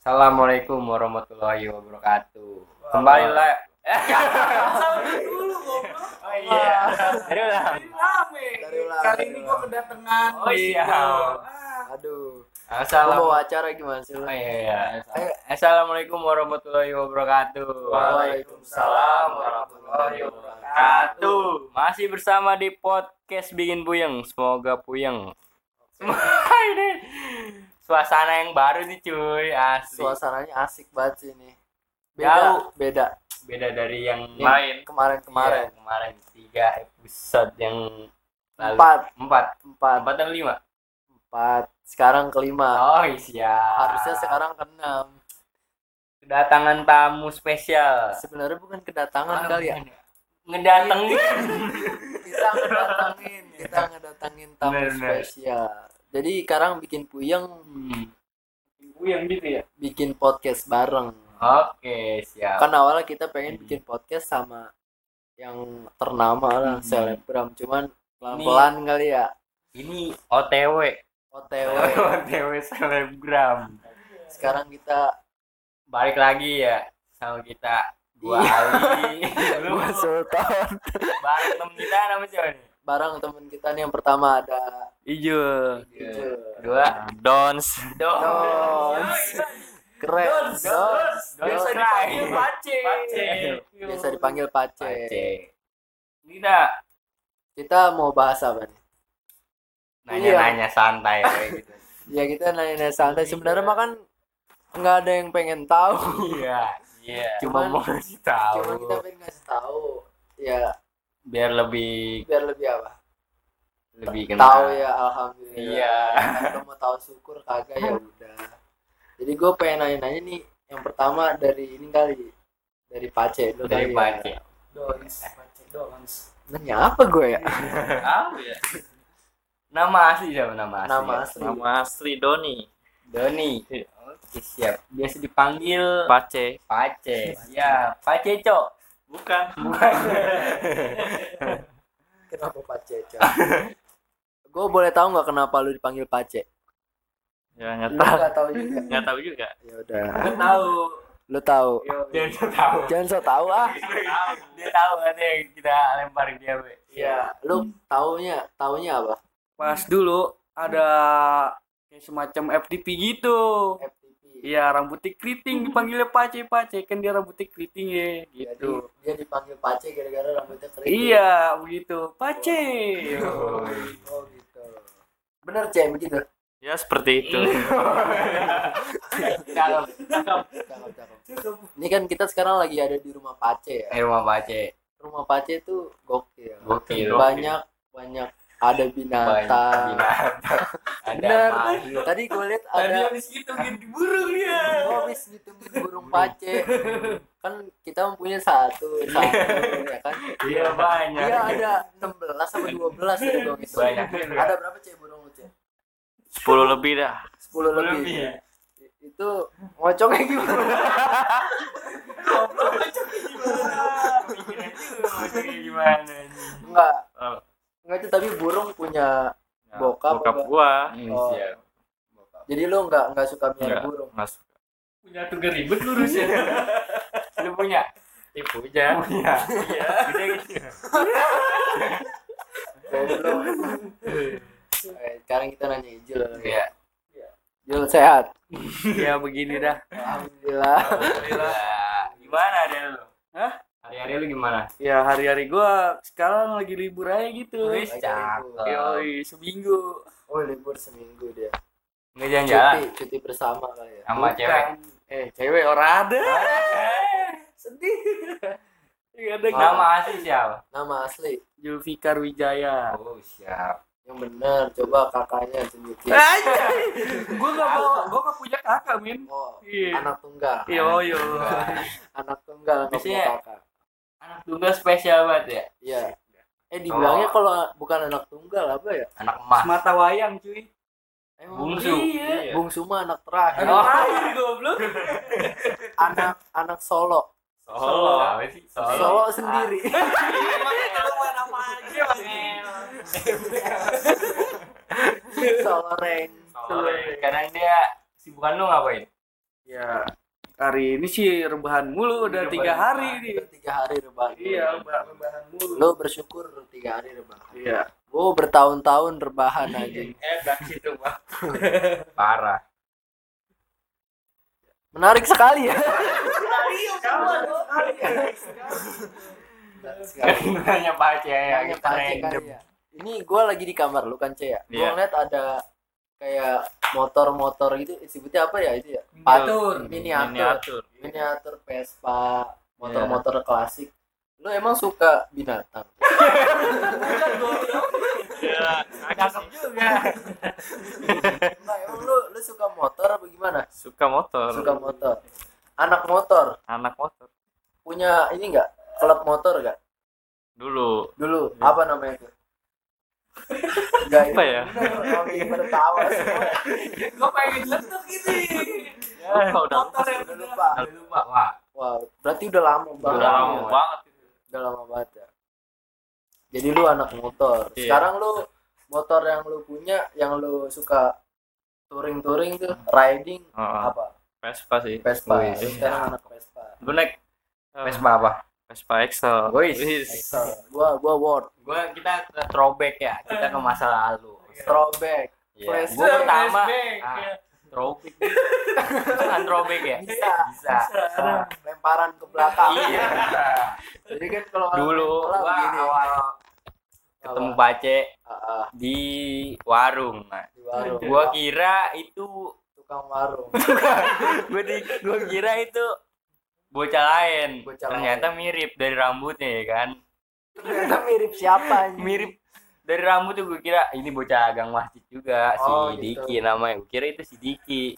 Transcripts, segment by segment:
Assalamualaikum warahmatullahi wabarakatuh. Kembali lah. dulu goblok. Oh iya. Dari ulang. Dari ulang, Kali ini gua kedatangan. Oh iya. Aduh. Assalamualaikum. mau acara gimana sih? Oh iya. iya. Assalamualaikum warahmatullahi wabarakatuh. Waalaikumsalam warahmatullahi wabarakatuh. Masih bersama di podcast Bikin Puyeng. Semoga puyeng. Ini suasana yang baru nih cuy, asli. Suasananya asik banget sih ini. Jauh. Beda, beda. Beda dari yang Yang lain. Kemarin-kemarin. Iya, kemarin tiga episode yang lalu. Empat, Empat. empat, Empat dan lima. empat. Sekarang kelima. Oh iya. Harusnya sekarang keenam. kedatangan tamu spesial. Sebenarnya bukan kedatangan kali ya. Ngedatengin. Kita ngedatangin, kita ngedatangin tamu Bener, bener. Jadi sekarang bikin puyeng, Hmm. Yang gitu ya. bikin podcast bareng. Oke, siap. Kan awalnya kita pengen bikin podcast sama yang ternama lah, Hmm. selebgram. Cuman pelan-pelan kali ya. Ini OTW. OTW. OTW selebgram. Sekarang kita Balik lagi ya sama kita gua Iya. Ali. Lu gua Sultan bareng temen kita nama siapa nih? Bareng temen kita nih yang pertama ada Ijo. Ijo. Dua. Dons. Dons. Keren. Dons. Biasa Dons. dipanggil Pace. Pace. Biasa dipanggil Pace. Pace. Ini dah Kita mau bahas apa nih? nanya-nanya santai kayak gitu. Ya kita nanya-nanya santai. Sebenarnya mah kan nggak ada yang pengen tahu. Iya. Iya. Cuma mau ngasih tahu. Cuma kita pengen ngasih tahu. Ya biar lebih biar lebih apa? lebih kenal. Tahu ya alhamdulillah. Iya. Kalau mau tahu syukur kagak ya udah. Jadi gue pengen nanya-nanya nih. Yang pertama dari ini kali dari Pace dulu Dari kali ya. Pace. Dons. Pace Dons. Nanya apa gue ya? Apa ya? Nama asli siapa nama asli? Nama asli. Nama asli Doni. Doni. Oke, siap. Biasa dipanggil Pace. Pace. Ya, Pace Cok. Bukan. Bukan. Kenapa Pace? gue boleh tahu nggak kenapa lu dipanggil Pace? Ya nggak tahu. nggak tahu juga. Nggak tahu juga. Ya udah. Gua tahu. Lu tahu. Dia udah tahu. Jangan so tahu ah. Dia tahu kan yang kita lemparin dia, Be. Iya. Lu taunya, taunya apa? Pas dulu ada kayak semacam FTP gitu. FTP. Iya, rambutnya keriting dipanggilnya Pace Pace kan dia rambutnya keriting ya Jadi gitu. dia dipanggil Pace gara-gara rambutnya kering. Iya, begitu. Pace. Oh, oh gitu. Bener cek begitu. Ya seperti itu. Cakep. Cakep. Cakep, cakep. Ini kan kita sekarang lagi ada di rumah Pace ya. Eh, rumah Pace. Rumah Pace itu gokil. Gokil. Banyak banyak ada binatang. Binatang. Ada Bener. makhluk. Tadi gue lihat Tadi ada habis gitu gitu burung dia. Oh, habis ngitungin burung pace. kan kita mempunyai satu, satu ya kan. Iya, banyak. Iya ada 16 sama 12 ya dong itu. Banyak. Ada berapa cek burung lu cek? 10 lebih dah. 10 lebih. Lebih ya? Itu ngocoknya gimana? Gimana nih? Enggak. Oh. Enggak itu tapi burung punya Bokap Bokap apa? gua. Hmm, Oh. siap. jadi lu enggak enggak suka Enggak. burung. Nggak suka. Punya tugas ribet lurusnya. Lu punya? Eh, punya. Punya. Iya. Gede gitu. Eh, sekarang kita nanya Ijul. Iya. Jul sehat. Ya begini dah. Alhamdulillah. Alhamdulillah. Gimana deh lu? Hah? Hari-hari lu gimana? Ya hari-hari gua sekarang lagi libur aja gitu. Wis cakep. Yoi, seminggu. Oh libur seminggu dia. Nggak jalan-jalan Cuti, cuti bersama kali ya. sama cewek. Eh, cewek orang ada. Sedih. Iya ada Nama asli siapa? Nama asli Julfikar Wijaya. Oh, siap. yang benar. Coba kakaknya tunjukin. Aja. gua gak bawa, gua gak punya kakak, Min. Oh, Iya. anak tunggal. Yo yo. Anak tunggal nggak punya kakak. Anak tunggal spesial banget ya. Iya. Eh dibilangnya Oh. kalau bukan anak tunggal apa ya? Anak emas. Mata wayang, cuy. Emang Bungsu. Iya. Bungsu mah anak terakhir. Anak terakhir goblok. Anak anak Solo. Solo. Apa sih? Solo. Solo sendiri. Emangnya kalau main apa aja, Mas. Solo Reng. Solo. Kadang dia sibukan lu ngapain? Ya, hari ini sih rebahan mulu udah tiga hari nih. Udah tiga hari rebahan Iya, reba- rebahan mulu. lo bersyukur tiga hari rebahan Iya. gue bertahun-tahun rebahan aja Eh, situ, Bang. Parah. menarik sekali ya Nanya Pak Aceh ya, kali ya. Ini gue lagi di kamar lu kan Cia. Gue Iya. ngeliat ada kayak motor-motor gitu, disebutnya apa ya itu ya? Miniatur. Miniatur. Miniatur. Miniatur Vespa, motor-motor klasik. Lu emang suka binatang? Ya, Cakep juga. Nah, emang lu lu suka motor apa gimana? suka motor. Suka motor. Anak motor Anak motor. punya ini enggak? Klub motor enggak? Dulu. Dulu apa namanya itu? Enggak Apa ya? Kami bertawa semua. Gue pengen letuk ini. Lupa udah. Motor yang Udah lupa. Udah lupa, Wah. Wah, berarti udah lama Udah banget. lama ya. banget. Udah lama banget ya. Jadi lu anak motor. Iya. Sekarang lu motor yang lu punya, yang lu suka touring-touring tuh, riding Heeh. apa? Vespa sih. Vespa. Sekarang anak Vespa. Lu naik Vespa apa? Vespa Excel. Wih. Excel. Gua gua Word. Gua kita ke throwback ya. Kita ke masa lalu. Throwback. Iya. Flash- Gua pertama Flashback, ah, ya. throwback. Bukan throwback ya? Bisa. Bisa. Nah, lemparan ke belakang. Iya. Jadi kan kalau Dulu gua awal ketemu? Pace ah, di warung. Nah, di warung. gua kira itu tukang warung. gua di gua kira itu bocah lain. Bocah Ternyata mirip dari rambutnya ya kan. Ternyata mirip siapa anjing? Mirip dari rambut tuh gue kira ini bocah gang masjid juga Oh, si gitu. Diki namanya. Gue kira itu si Diki.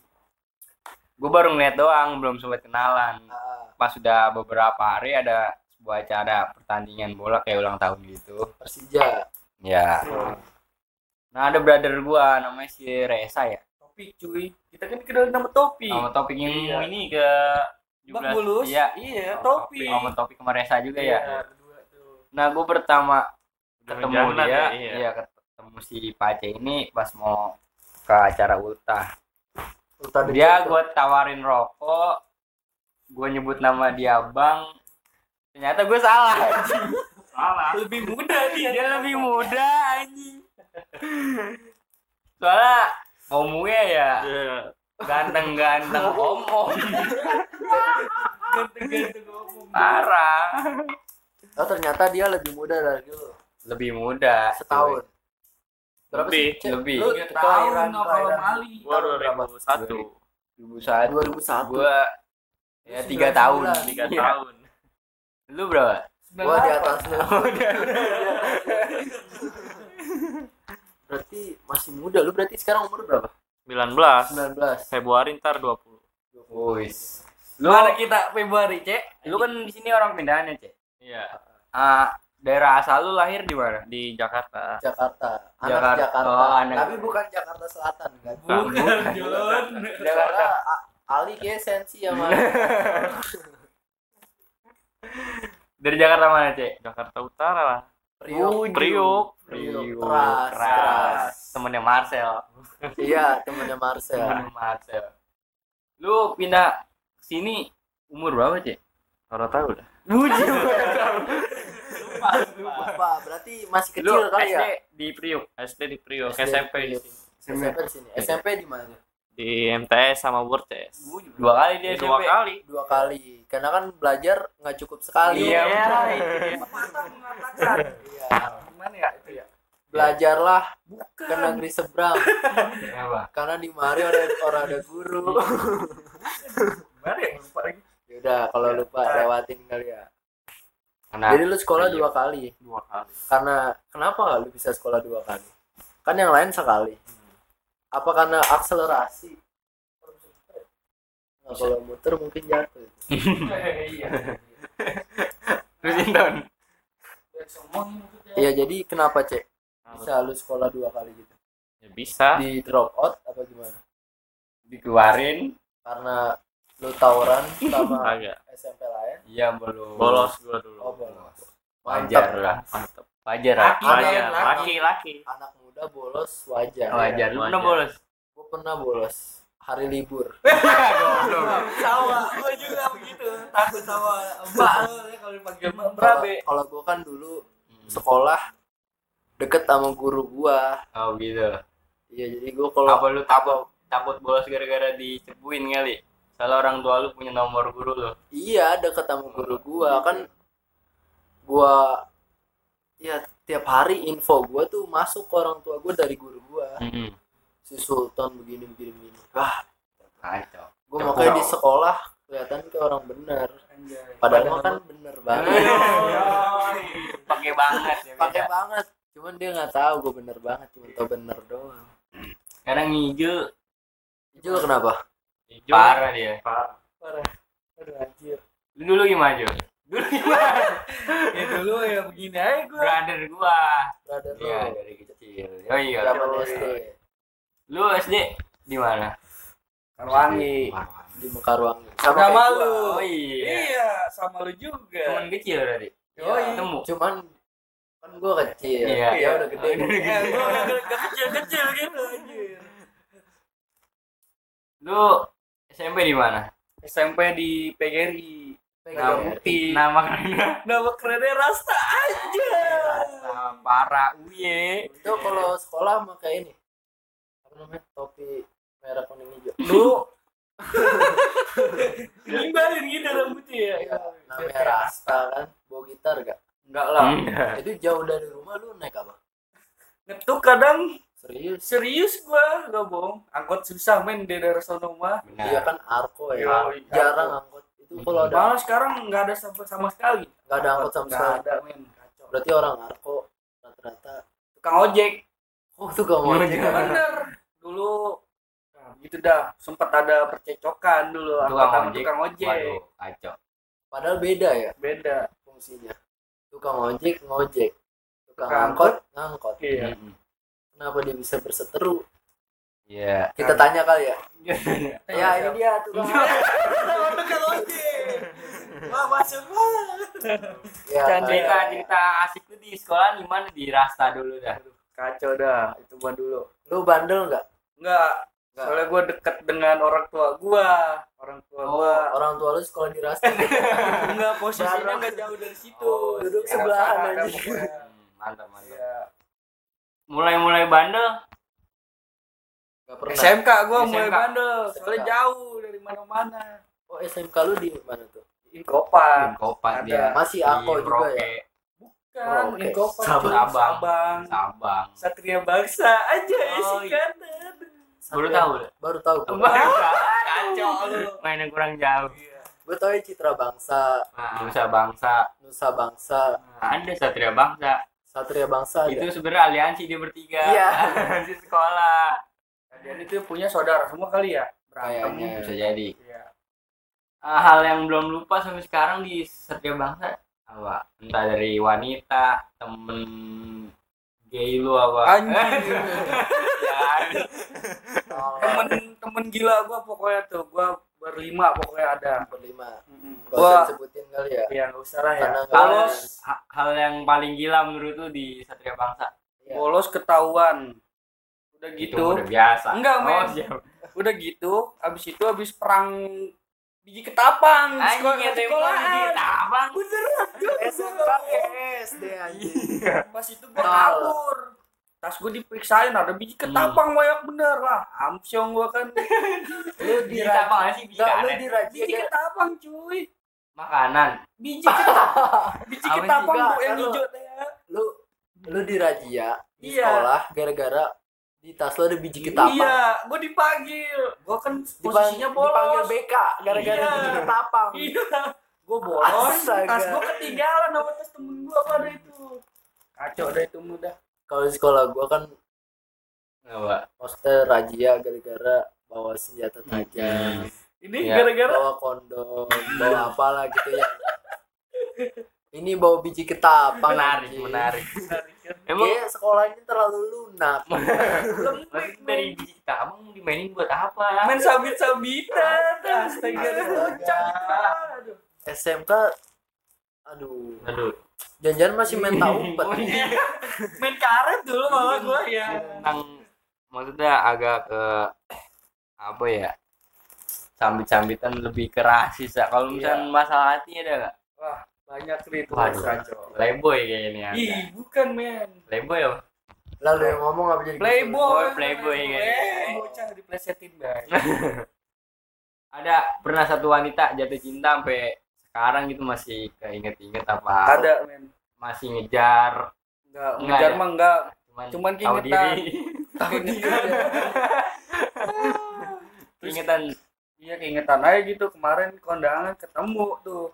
Gue baru ngeliat doang, belum sempat kenalan. Ah, Pas sudah beberapa hari ada sebuah acara pertandingan bola kayak ulang tahun gitu. Persija. Ya. Nah ada brother gua namanya si Reza ya. Topik cuy. Kita kan kenal nama Topik. Sama topik yang Iya. ini ke Bak Bulus. Iya. Iya, Oh, Topik. Sama topik sama Reza juga ya. Iya, berdua tuh. Nah gue pertama ketemu dia, ya, iya. iya. ketemu si Pace ini pas mau ke acara ultah. Ulta The Dia gue tawarin rokok, gue nyebut nama dia bang, ternyata gue salah. anjing. Salah. Lebih muda dia. dia lebih muda anjing. Soalnya ngomongnya ya Iya. Ganteng-ganteng om-om. Ganteng-ganteng ngomong. Parah. Oh ternyata dia lebih muda dari lu. Lebih muda. Setahun. Berapa Lebih, sih? Lebih. Lu tahun kelahiran apa kelahiran Mali. Gua tahun berapa? 2001. 2001. 2001. Gua ya tiga 99. tahun. Tiga Iya. tahun. Lu berapa? Gua di atas lu. berarti masih muda. Lu berarti sekarang umur berapa? 19. 19. Februari ntar 20. Wis. Lu Mana kita Februari, Cek? lu kan di sini orang pindahan ya, Cek. Iya. Ah, daerah asal lu lahir di mana? Di Jakarta. Jakarta. Anak Jakarta. Jakarta. Oh, anak- Tapi bukan Jakarta Selatan kan? Bukan, Jon. Jakarta Ali kayak sensi ya mana? Dari Jakarta mana, Cek? Jakarta Utara lah. Priok. Priuk. Priok. Keras, keras. keras. Temennya Marcel. Iya, temennya Marcel. Temennya Marcel. Lu pindah ke sini umur berapa, Cek? Orang tahu dah. Buji. Lupa, berarti masih Lu kecil kali SD ya? di Priuk. SD di di SMP di sini. SMP di sini. SMP di mana tuh? Di MTS sama Worces. Dua kali dia Dua SMP. kali. Dua kali. Karena kan belajar nggak cukup sekali. Iya, Iya. Iya. Gimana ya itu ya? Belajarlah ke negeri seberang. Kenapa? Karena di mari orang orang ada guru. Gimana ya? Lupa lagi. Yaudah, kalau lupa lewatin kali ya. Karena Jadi lu sekolah Iya. dua kali. Dua kali. Karena kenapa lu bisa sekolah dua kali? Kan yang lain sekali. Apa karena akselerasi? Nah, kalau muter mungkin jatuh. Iya. Terus Inton. Biar ngomongin maksudnya. Iya, jadi kenapa, Cek? Bisa lu sekolah dua kali gitu? Ya bisa. Di drop out apa gimana? Dikeluarin. Karena lu tawuran sama Agak. SMP lain? Iya, belum. Bolos gua dulu. Oh, bolos. Wajar Mantap. lah. Wajar lah. Laki, Wajar. laki. Laki-laki. Anak muda bolos wajar. Wajar. Lu Wajar. pernah bolos? Gue pernah bolos. hari libur sama gue juga begitu takut sama mbak lo ya kalau dipanggil mbak kalau berabe kalau gua kan dulu sekolah deket sama guru gua Oh gitu. iya jadi gua kalau Apa lu takut takut bolos gara-gara dicebuin kali? Kalau orang tua lu punya nomor guru lu. iya deket sama guru gua kan gua ya tiap hari info gua tuh masuk ke orang tua gua dari guru gua Hmm. si Sultan begini begini begini wah Kacau. gua makanya di sekolah kelihatan kayak orang bener padahal mah kan bener banget Pakai banget ya. pakai banget cuman dia nggak tahu gue bener banget cuma tau bener doang Sekarang hijau juga kenapa Hijau. parah dia. parah aduh anjir Lu dulu gimana, Jo? Dulu gimana? ya dulu ya begini aja gue Brother gua. brother Iya, lo dari kecil. Oh iya. zaman. SD Lu SD di mana? Karwangi di Mekarwangi sama gua. lu Oh iya. iya sama lu juga Cuman kecil berarti. Yoi. Ketemu. cuman kan gue kecil Iya. dia udah gede Udah gede. Eh, gua gak kecil-kecil gitu anjir Lu SMP di mana? SMP di PGRI Pegang Nama putih Nama kerennya. Nama kerennya Rasta aja Rasa parah uye. itu kalau sekolah pakai ini. Apa namanya? Topi merah kuning hijau. Lu. Nimbalin gitu rambutnya ya. Iya, namanya Rasta kan. Bawa gitar gak? Enggak lah. Enggak. itu jauh dari rumah lu naik apa? Ngetuk kadang. Serius? Serius gua Gak bohong. Angkot susah men di daerah sono mah. Dia Benar. kan arko ya. Yoi, jarang itu kalau ada Malah sekarang nggak ada sama, sama sekali. Nggak ada angkot sama sekali. ada men. Kacau. Berarti orang arko rata-rata Tukang ojek. Oh tuh gak mau Ngojek. Bener. Dulu Nah, gitu dah. Sempat ada percecokan dulu Tukang ojek. tukang ojek. Waduh, kacau. padahal beda ya? Beda. Fungsinya. Tukang ojek ngojek. Tukang Tukang angkot ngangkot. Iya. Mm-mm. kenapa dia bisa berseteru? Iya. kita tanya kali ya. Ya ya ini dia tukang tukang ojek wah masuk ya, Canda. Cerita cerita asik lu di sekolah di mana di Rasta dulu dah. kacau dah itu mah dulu lu bandel nggak enggak Nggak. soalnya gue deket dengan orang tua gua orang tua oh gua orang tua lu sekolah di Rasta enggak posisinya Bareng. enggak jauh dari situ Oh, duduk Ya, sebelahan sama, aja. mantap mantap. Iya. Mulai-mulai bandel nggak pernah SMK gua mulai bandel soalnya SMK. jauh dari mana-mana oh SMK lu di mana tuh Inkopan kopat Ada. dia. masih Di ako juga Merauke, ya kan Oke. Inkopan Sabang. Sabang. Sabang Sabang. Satria Bangsa aja Oh, isi iya. kanan Baru tahu. baru tahu gue Kacau lu. Mainnya kurang jauh. gue tahu ya Citra Bangsa Nusa Bangsa. Nusa Bangsa Ada Satria Bangsa. Satria Bangsa ada Itu sebenarnya aliansi dia bertiga. Iya. di sekolah. Kalian itu punya saudara semua kali ya kayaknya Bisa jadi. Iya. Ah, hal yang belum lupa sampai sekarang di Satria Bangsa? Apa? Entah dari wanita temen gay lu apa? Anjing. ya, Oh, temen temen gila gua pokoknya tuh. Gua berlima pokoknya ada. Berlima. Usah gua disebutin kali ya? Ya nggak usah lah ya. Ha- hal yang paling gila menurut lu di Satria Bangsa? Iya. bolos ketahuan. Udah itu gitu. udah biasa. Enggak, oh, men. siap. udah gitu abis itu abis perang biji ketapang di sekolah yang tembak sekolahan. di tabang beneran SMK SD anjing. Pas itu gua kabur. Tas gua diperiksain ada biji ketapang banyak bener. Lah amsyong gua kan. Lu di di nggak sih? Bisa Enggak, lu di Raji biji ketapang cuy. Makanan. Biji ketapang. Biji ketapang bu yang hijau ya. lu lu di Rajia di Iya. sekolah gara-gara di tas lu ada biji ketapang. iya gua dipanggil. Gua kan Dipang- posisinya dipanggil bolos BK gara-gara Iya. biji ketapang. Iya. Gua bolos Astaga. tas. Gua ketinggalan sama tas temen gua pada itu. Kacau dah itu mudah kalau di sekolah gua kan apa? poster Rajia gara-gara bawa senjata tajam. Ini Iya. gara-gara? Bawa kondom bawa apalah gitu ya. Ini bawa biji ketapang menarik anjing. menarik emang Kayak sekolah ini terlalu lunak. Lembek maksud dari biji tabang dimainin buat apa? Main sabit sabitan astaga ada bocah gitu. Aduh. SMK aduh. Aduh. Jangan masih main umpet main karet dulu malah gua ya. Tentang maksudnya agak ke apa ya sambit-sambitan lebih ke rasis ya kalau misalnya masalah hati ada nggak? Wah, banyak Waduh. Rajo. playboy kayaknya ada. Ih, bukan men. playboy apa lalu yang ngomong apa jadi Playboy, Oh, Playboy, kan. Eh, bocah diplesetin, Bay. ada pernah satu wanita jatuh cinta sampai sekarang gitu masih keinget-inget apa Ada men. masih ngejar Enggak, ngejar mah enggak. cuman, Cuman tahu keingetan. diri Keingetan. keingetan Iya, keingetan aja gitu kemarin kondangan ketemu tuh.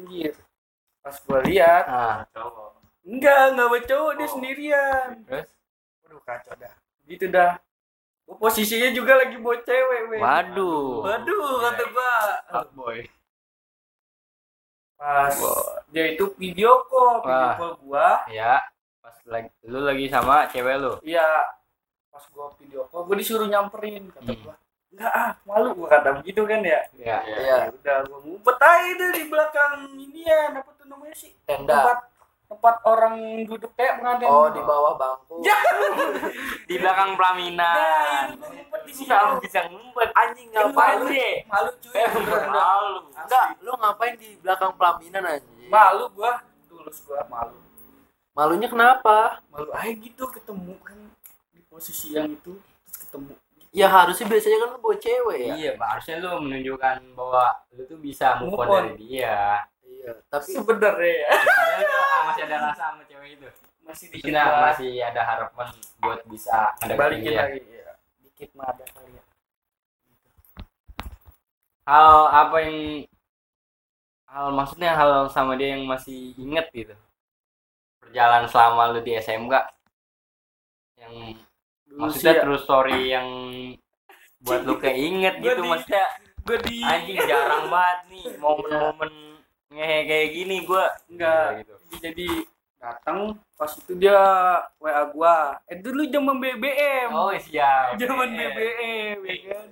Anjir. Pas gua lihat, ah Cowok. enggak, enggak bawa cowok dia Oh. sendirian. terus Waduh, kacau dah. Gitu dah. Gua posisinya juga lagi bawa cewek, men. waduh Waduh, kata gua. boy. Pas dia itu video call, video call gua. ya pas lagi lu lagi sama cewek lu Iya, pas gua video call, gua disuruh nyamperin kata Hmm. gua. Enggak ah, malu gua kata begitu kan ya. ya Iya. Ya udah gua ngumpet aja deh di belakang ini ya, apa tuh namanya sih? tenda Tempat tempat orang duduk kayak pengantin. oh di bawah bangku Ya, di belakang pelaminan nah, itu gua ngumpet di situ. Bisa bisa ngumpet anjing ngapain sih Malu cuy. eh malu enggak lu ngapain di belakang pelaminan anjing Malu gua, tulus gua malu. malunya kenapa Malu aja gitu ketemu kan di posisi yang itu terus ketemu. Ya harusnya biasanya kan lu bawa cewek ya. Iya Pak. harusnya lu menunjukkan bahwa lu tuh bisa move on dari dia. Iya tapi Sebenarnya. Ya masih ada rasa sama cewek itu? Masih dikit masih ada harapan buat bisa balikin lagi ya. Dikit mah ada kali ya. hal apa yang hal maksudnya hal sama dia yang masih inget gitu? Perjalanan selama lu di SMK yang Dulu maksudnya sih ya, true story yang buat lu keinget Gua gitu di- maksudnya gua di anjing jarang banget nih momen-momen ngehe kayak gini gua Enggak. gitu jadi datang pas itu dia WA gua. Eh dulu zaman BBM. oh siap Zaman BBM ya kan.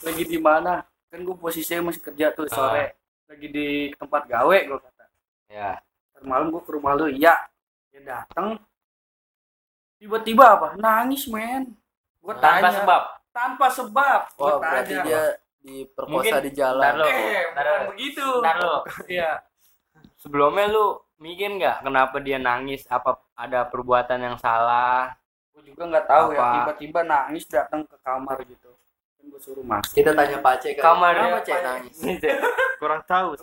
Lagi di mana? Kan gua posisinya masih kerja tuh sore. Lagi di tempat gawe gua kata. ya Ntar malam gua ke rumah lu, iya. Dia datang. Tiba-tiba apa? Nangis, men. Gua tanpa tanya. sebab Tanpa sebab. Gua wah berarti tanya. dia diperkosa Mungkin- di jalan Ntar lu Eh, Ntar bukan begitu. ntar lu Iya. sebelumnya lu mikir nggak kenapa dia nangis apa ada perbuatan yang salah Gua juga nggak tahu ya. Apa? Tiba-tiba nangis datang ke kamar gitu. Kan gua suruh masuk. kita tanya Pace kan Kamar dia, Cek Pak. nangis Kurang tahu.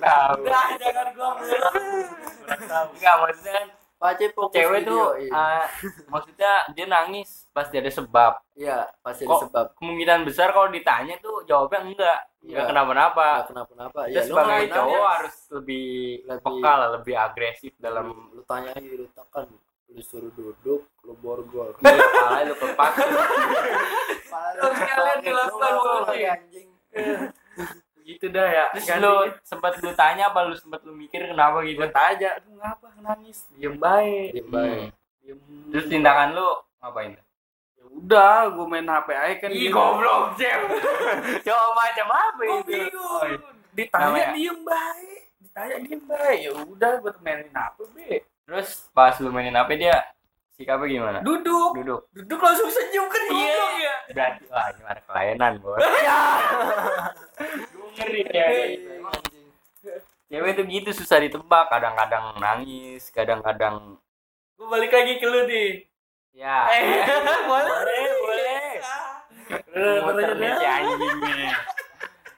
tahu Udah, jangan gua mulu. nggak maksudnya kan Pace fokus cewek video, tuh iya. ah, maksudnya dia nangis pasti ada sebab. Iya pasti ada Kok- sebab. kemungkinan besar kalau ditanya tuh jawabnya enggak enggak Iya. kenapa-napa. Nggak kenapa-napa. Ya lu sebagai cowok harus lebih, Lebih- peka lah lebih agresif dalam lu tanya aja lu tekan. Lu suruh duduk lu borgol. Gila pala lu kepak Terus kalian walking. anjing Gitu dah ya. terus Ganti. lu sempat lu tanya apa lu sempat lu mikir kenapa gitu Gua tanya, "Aduh, ngapa nangis?" Diem baik. diem baik Diem. terus tindakan lu ngapain Ya udah, gua main HP aja kan. Ih goblok Jam Coba macam apa Gua itu bingung. Ditanya Namanya? diem baik. Ditanya diem baik. Ya udah, gua mainin HP, Be. Terus pas lu mainin apa dia sikapnya gimana? Duduk. Duduk. Duduk langsung senyum kan goblok ya. Berarti wah ini ada kelainan bos. Gue ngeri ya. anjing Cewek tuh gitu susah ditebak. Kadang-kadang nangis, kadang-kadang Gua balik lagi ke lu nih. ya. Eh, boleh, boleh. Eh, pertanyaannya. si anjing nih.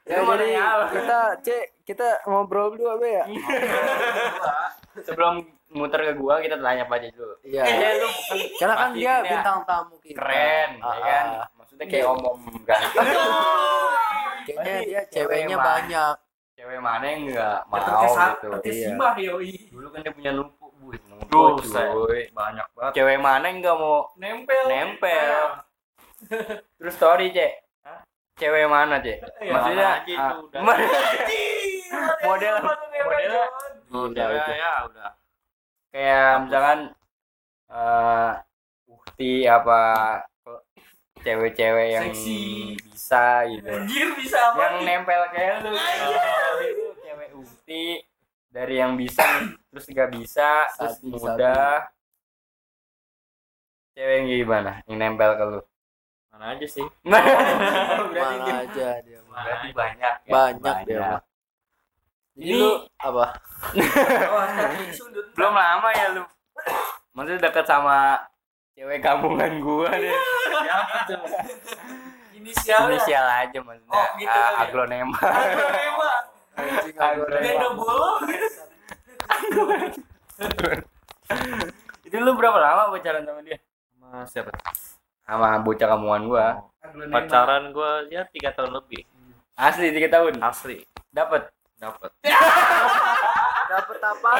ya jadi kita cek kita ngobrol dulu apa ya Sebelum muter ke gua kita tanya apa aja dulu. iya Eh, lu bukan karena kan dia bintang tamu kita keren, Ah, ya kan? ah. Maksudnya kayak omom ganteng. kayaknya dia cewek ceweknya banyak Cewek mana yang enggak Ya, mau terkesa- gitu. terkesima, yoi. Dulu kan dia punya numpuk, bu. Numpuk, cuy. Banyak banget. Cewek mana yang enggak mau Nempel. nempel? Terus story, Cek. Cewek mana, Cek? Ya, Maksudnya ah, udah. Model, Model- Udah, itu. ya, udah. kayak misalkan eh bukti apa cewek-cewek yang Seksi. bisa gitu. Anjir bisa apa? Yang nempel kayak lu. itu cewek ukti dari yang bisa terus nggak bisa terus Sabi, muda cewek yang gimana yang nempel ke lu Mana aja sih? berarti mana dia- aja dia berarti banyak ya. banyak dia mah jadi Ini- lu apa Oh, belum lama ya lu maksudnya deket sama cewek kampungan gua deh Siapa tuh? Inisial. inisial aja maksudnya Oh, gitu kali ya? aglonema Aglonema. Beda bulu. itu lu berapa lama pacaran sama dia Sama siapa? sama bocah kampungan gua Pacaran gua ya tiga tahun lebih. asli tiga tahun Asli. dapat Dapat. dapet apa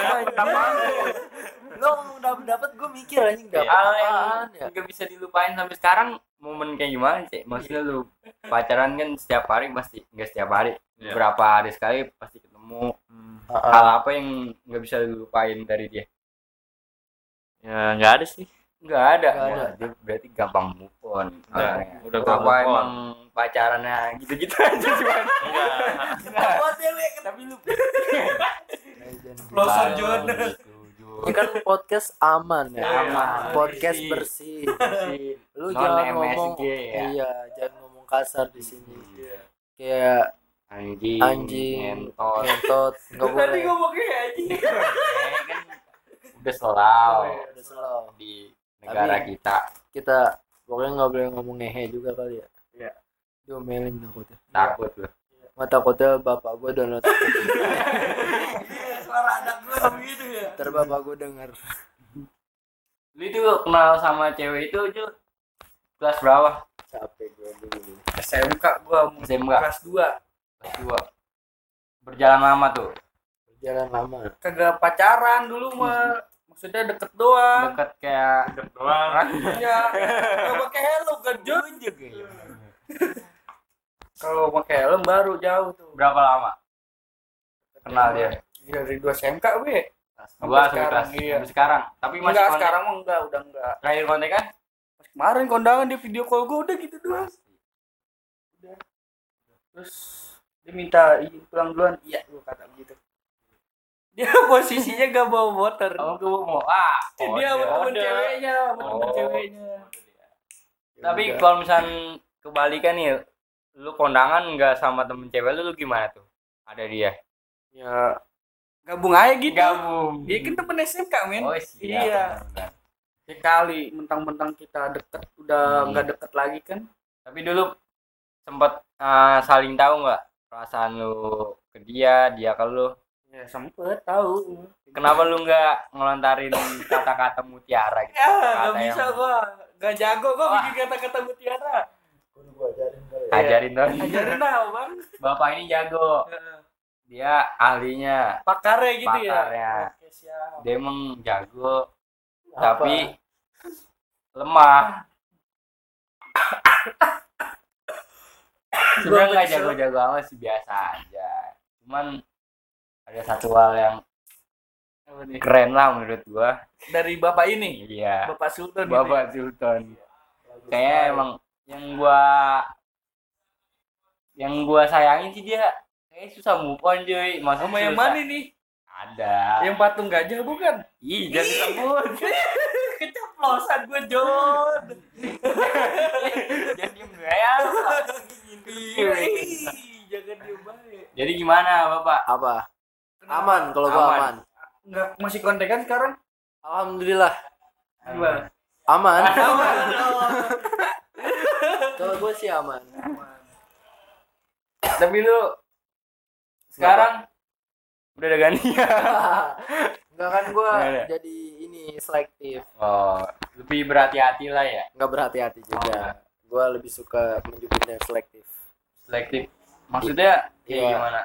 lu ngomong dapet dapet gue mikir anjing dapet hal yang apaan ya nggak bisa dilupain sampai sekarang momen kayak gimana sih maksudnya lu pacaran kan setiap hari pasti nggak setiap hari Iya. beberapa hari sekali pasti ketemu Hmm. hal apa yang nggak bisa dilupain dari dia Ya nggak ada sih. nggak ada Nggak ada. Dia berarti gampang move on Udah, orangnya. udah apa gampang move on. emang pacarannya gitu-gitu aja cuma Enggak. Tapi lu Pelosok setuju. ini kan podcast aman ya. Aman. podcast Bersih. bersih. Lu jangan MSG ngomong ya. iya jangan ngomong kasar di sini. Kayak anjing anjing ngentot. ngentot. Nggak Tadi boleh. ngomongnya anjing. Kan udah selalu udah slow di negara Tapi- kita. kita pokoknya nggak boleh ngomong ngehe juga kali ya. Iya. diomelin takutnya. Takut loh nggak takutnya bapak gue download Suara anak gue begitu ya. ntar bapak gue denger lu itu kenal sama cewek itu aja kelas berapa capek gue dulu SMK gua mau SMK kelas 2. kelas dua berjalan lama tuh jalan lama Kagak pacaran dulu mah. Maksudnya deket doang. deket kayak Doang. Iya. Gak pakai helm kan Jun. Kalau pakai helm baru jauh tuh. berapa lama kenal dia Iya, dari dua SMK kelas dua sekarang, iya. sekarang tapi masih Enggak, sekarang mah enggak, udah enggak. terakhir kontak kan kemarin kondangan dia video call gue udah gitu doang. Terus dia minta izin pulang duluan. Iya, gua kata begitu. Dia posisinya gak bawa motor. kamu tuh mau ah dia sama temen ceweknya, sama temen Oh. ceweknya. tapi Ya udah. kalau misalnya kebalikan nih lu kondangan nggak sama temen cewek lu, lu gimana tuh ada dia Ya gabung aja gitu. gabung Dia kan temen SMK men. oh siap Iya. Sekali mentang-mentang kita deket udah Hmm. nggak deket lagi kan. tapi dulu sempat eh, saling tahu nggak perasaan lu ke dia dia ke lu Ya sempet tahu. kenapa lu nggak ngelontarin kata-kata mutiara gitu Ya nggak bisa yang- gua. Gak jago gua bikin kata-kata mutiara. Gua ajarin kali ya. ajarin dong Ajarin lah bang. bapak ini jago dia ahlinya Pakarnya gitu Pakarnya. ya. Oke siap. dia emang jago Apa? tapi lemah sebenarnya nggak jago-jago amat sih biasa aja cuman ada satu hal yang keren lah menurut gua Dari bapak ini, iya bapak Sultan. gitu ya? bapak Sultan kayak emang yang gua yang gua sayangin sih dia kayak susah move on cuy maksudnya Sama yang mana nih? ada Yang patung gajah bukan? ih jangan disebut Keceplosan gue John. jadi diem ya Jangan diem baik. jadi gimana bapak apa aman kalau gua Aman. aman Enggak masih kontekan sekarang? alhamdulillah Gimana? aman Aman. kalau gua sih aman tapi lu sekarang udah ada gantian. Enggak kan ada. jadi ini selektif. Oh lebih berhati-hati lah ya? Nggak berhati-hati juga. Gua lebih suka menunjukin yang selektif. Selektif. Maksudnya kayak Iya. gimana?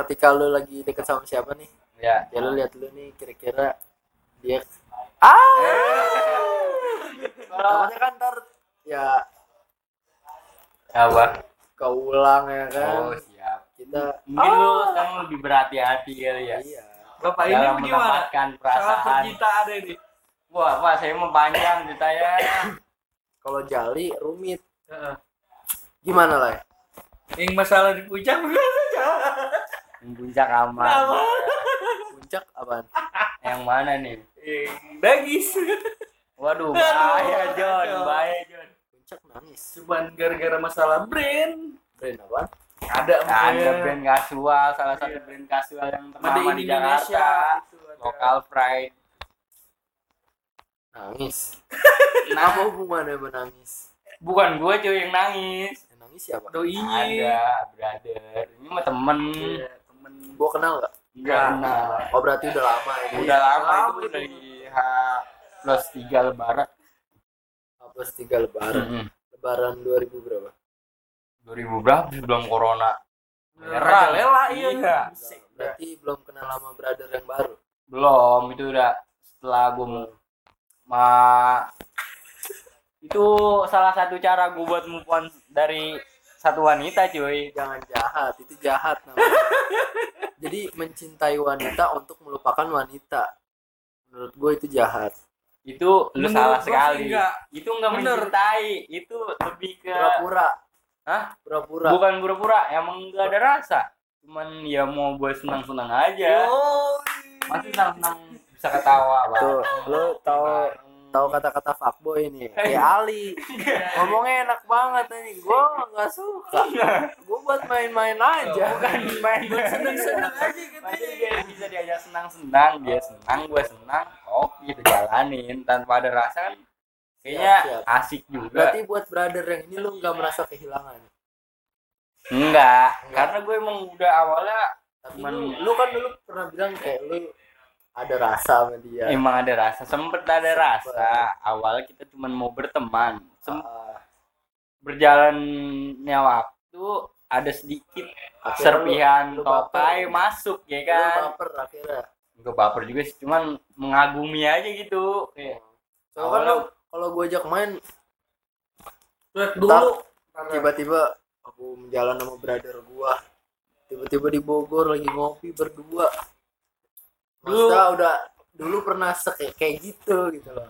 Ketika lu lagi deket sama siapa nih? Ya. Ya lu lihat lu nih kira-kira dia ah! Takutnya kan ntar ya apa? Keulang ya kan? Oh siap. Kita mungkin lu sekarang lebih berhati-hati kali ya. Iya. Bapak ini dalam gimana? menempatkan Salah perasaan. percintaan ini. wah pak saya mau panjang ceritanya kalau jali rumit. Heeh. gimana lah ya? Yang masalah di puncak gimana? Yang puncak aman puncak apaan? Yang mana nih? Yang dagis. waduh bahaya John. bahaya John nangis cuman gara-gara masalah brand. Brand apa? Ada ada brand kasual salah satu Iya. brand kasual yang ternama in di Indonesia Jakarta. itu ada. lokal pride. Nangis. Nah. Apa hubungannya menangis bukan gue cuy yang nangis. Yang nangis siapa? Doinya ada brother. Ini mah temen. Iya, temen. Gua kenal nggak? Enggak kenal. oh berarti udah lama ini. Udah lama Lama itu. dari H plus tiga lebaran. Plus tiga lebaran. Mm-mm. Lebaran 2000 berapa? 2000 berapa? Sebelum corona. Raja Lela iya. Iya. Berarti belum kenal lama brother yang baru? Belum itu udah setelah gue mau ma itu salah satu cara gue buat move on dari satu wanita cuy. Jangan jahat itu jahat namanya. Jadi mencintai wanita untuk melupakan wanita. Menurut gue itu jahat itu lu Menurut salah gua sih sekali. enggak. itu nggak Bener. mencintai. Itu lebih ke pura-pura. Hah? pura-pura. Bukan pura-pura emang nggak ada rasa. Cuman ya mau buat senang-senang aja. Masih senang-senang bisa ketawa tuh bareng, lo tahu. Tahu kata-kata fuckboy ini kayak Ali. Ngomongnya enak banget nih gue nggak suka. Gue buat main-main aja. Bukan main. Buat seneng-seneng aja gitu Masih dia bisa diajak senang-senang, dia senang, gue senang, oke kita jalanin tanpa ada rasa kan kayaknya Siap, siap. asik juga. berarti buat brother yang ini lo nggak merasa kehilangan? Enggak, Enggak. karena gue emang udah awalnya tapi lu, lu kan dulu pernah bilang kayak lu ada rasa sama dia. Emang ada rasa, sempet ada rasa. Awalnya kita cuma mau berteman, Sem- Ah, berjalannya waktu ada sedikit akhirnya serpihan lu- lu baper. tokai masuk ya lu kan. baper akhirnya. Gue baper juga sih, cuman mengagumi aja gitu. Kayak soalnya kan lu kalau gue ajak main dulu tiba-tiba aku menjalan sama brother gua. Tiba-tiba di Bogor lagi ngopi berdua Dulu- masa udah dulu pernah sek kayak gitu gitu loh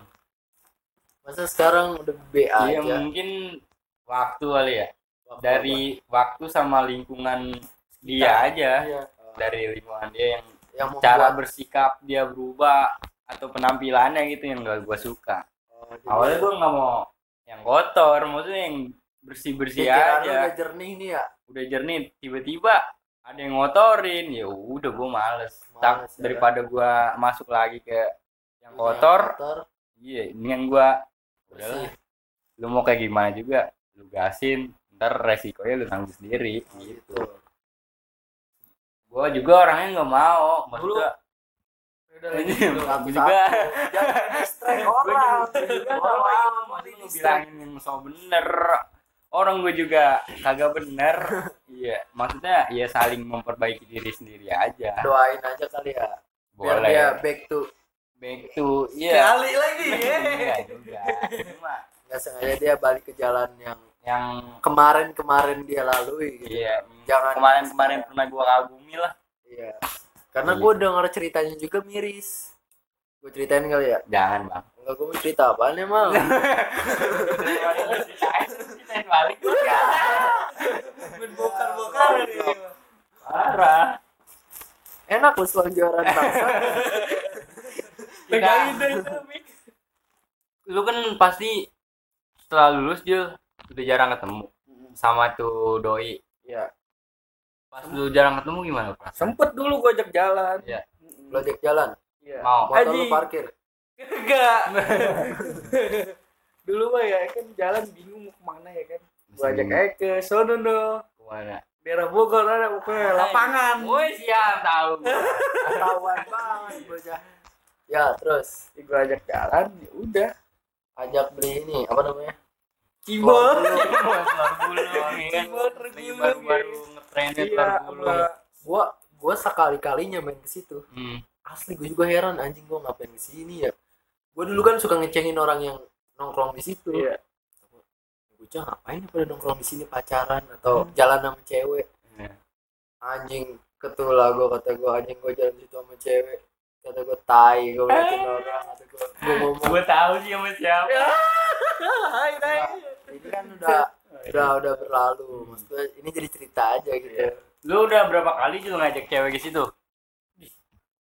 masa sekarang udah B Iya aja mungkin waktu kali ya. Waktu Dari waktu sama lingkungan dia aja. Iya. apa? Dari lingkungan dia yang yang membuat cara bersikap dia berubah atau penampilannya gitu yang gak gue suka. oh, Awalnya gue nggak mau yang kotor, maksudnya yang bersih bersih pikiran lu aja. udah jernih nih ya Udah jernih, tiba-tiba ada yang ngotorin, ya udah gue males. Tak Males ya. daripada gue masuk lagi ke yang kotor, iya ini yang gue udahlah. Lu mau kayak gimana juga, lu gasin, ntar resikonya lu tanggung sendiri gitu. gitu Gue juga orangnya nggak mau, maksudnya Udah lagi Ini dulu. aku juga jangan Gua orang juga lu distract. bilangin yang so bener orang gue juga kagak bener iya maksudnya ya saling memperbaiki diri sendiri aja doain aja kali ya biar boleh dia back to back to iya Kali lagi ya. Enggak juga cuma nggak sengaja dia balik ke jalan yang yang kemarin-kemarin dia lalui gitu. iya Jangan kemarin-kemarin pernah gue kagumi lah Iya. Karena Iya. gue denger ceritanya juga miris. Gue ceritain kali ya. jangan bang Gue mau cerita apaan emang. Ceritain balik bokar-bokar nih. parah Enak lu selonjoran bangsa. Pegangin deh lu kan pasti setelah lulus dia udah jarang ketemu sama tuh doi Iya. pas lu jarang ketemu gimana perasaan Sempet dulu gua ajak jalan. Iya. Lu ajak jalan. Iya. mau Motor lu parkir. Enggak. dulu mah ya kan jalan bingung mau ke mana ya kan. Gua ajak aja ke sono no. ke mana Daerah Bogor ada pokoknya lapangan. Woi siap tahu Ketahuan banget bocah. Ya, terus Ya, gua ajak jalan, ya udah. ajak beli ini apa namanya? Cibol. Cibol, telur lagi gulung, baru-baru ya. ngetrennya Iya, telur gulung sama Gua gua sekali-kalinya main ke situ. hmm. Asli gue juga heran anjing gua ngapain ke sini ya. Gua dulu kan suka ngecengin orang yang nongkrong di situ. Iya. Bocah ngapain pada nongkrong di sini pacaran atau jalan sama cewek? Iya. anjing ketulah gue kata gue anjing gue jalan situ sama cewek kata gue tai gue ngeliatin orang kata gue gue ngomong gue tahu sih sama siapa Hai, hai. ini kan udah udah udah berlalu maksudnya ini jadi cerita aja gitu lu udah berapa kali lu ngajak cewek ke situ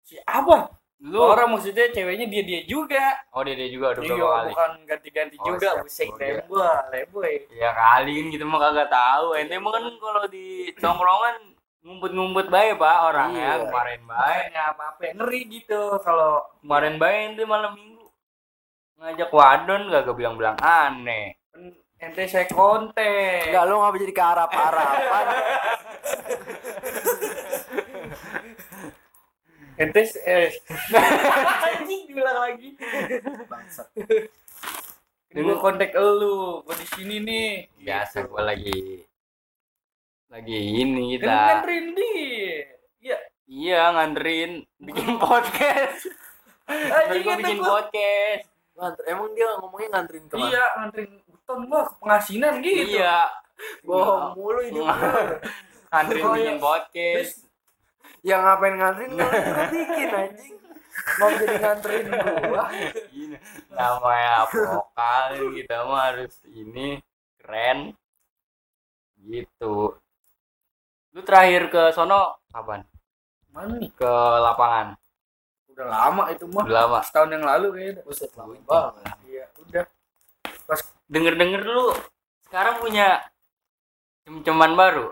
Si apa? Lu. Orang maksudnya ceweknya dia dia juga. Oh dia, dia juga udah iya berapa kali. bukan ganti-ganti Oh, juga siap. buseng Oh, deh iya. gua leboy ya kali kan gitu mah kagak tahu. Ente emang kan kalau di tongkrongan ngumpet-ngumpet baik pak orangnya. Iya. kemarin baik Makanya apa-apa ngeri gitu kalau kemarin baik ente malam minggu. Ngajak wadon gak bilang-bilang aneh. Ente saya konten. Enggak lu ngapa jadi ke Arab-Araban? ente eh. Anjing diulang lagi. Bangsat. ini gua kontak elu gua di sini nih. Biasa gua lagi lagi ini kita. Kan Rindi iya. Iya nganterin bikin podcast. Anjing gua bikin gua. podcast. Nganter, emang dia ngomongnya nganterin ke mana? iya nganterin beton gua ke pengasinan gitu. Iya. Bohong mulu hidup lu. nganterin bikin iya. podcast Yang ngapain nganterin? Lu bikin anjing. Mau jadi nganterin gua. ini namanya vokal kita mah harus ini keren. Gitu. Lu terakhir ke sono kapan? Mana nih? Ke lapangan. Udah lama itu mah. Udah lama. Setahun yang lalu kayaknya. Buset lama banget. iya udah. Denger denger lu sekarang punya cem-ceman baru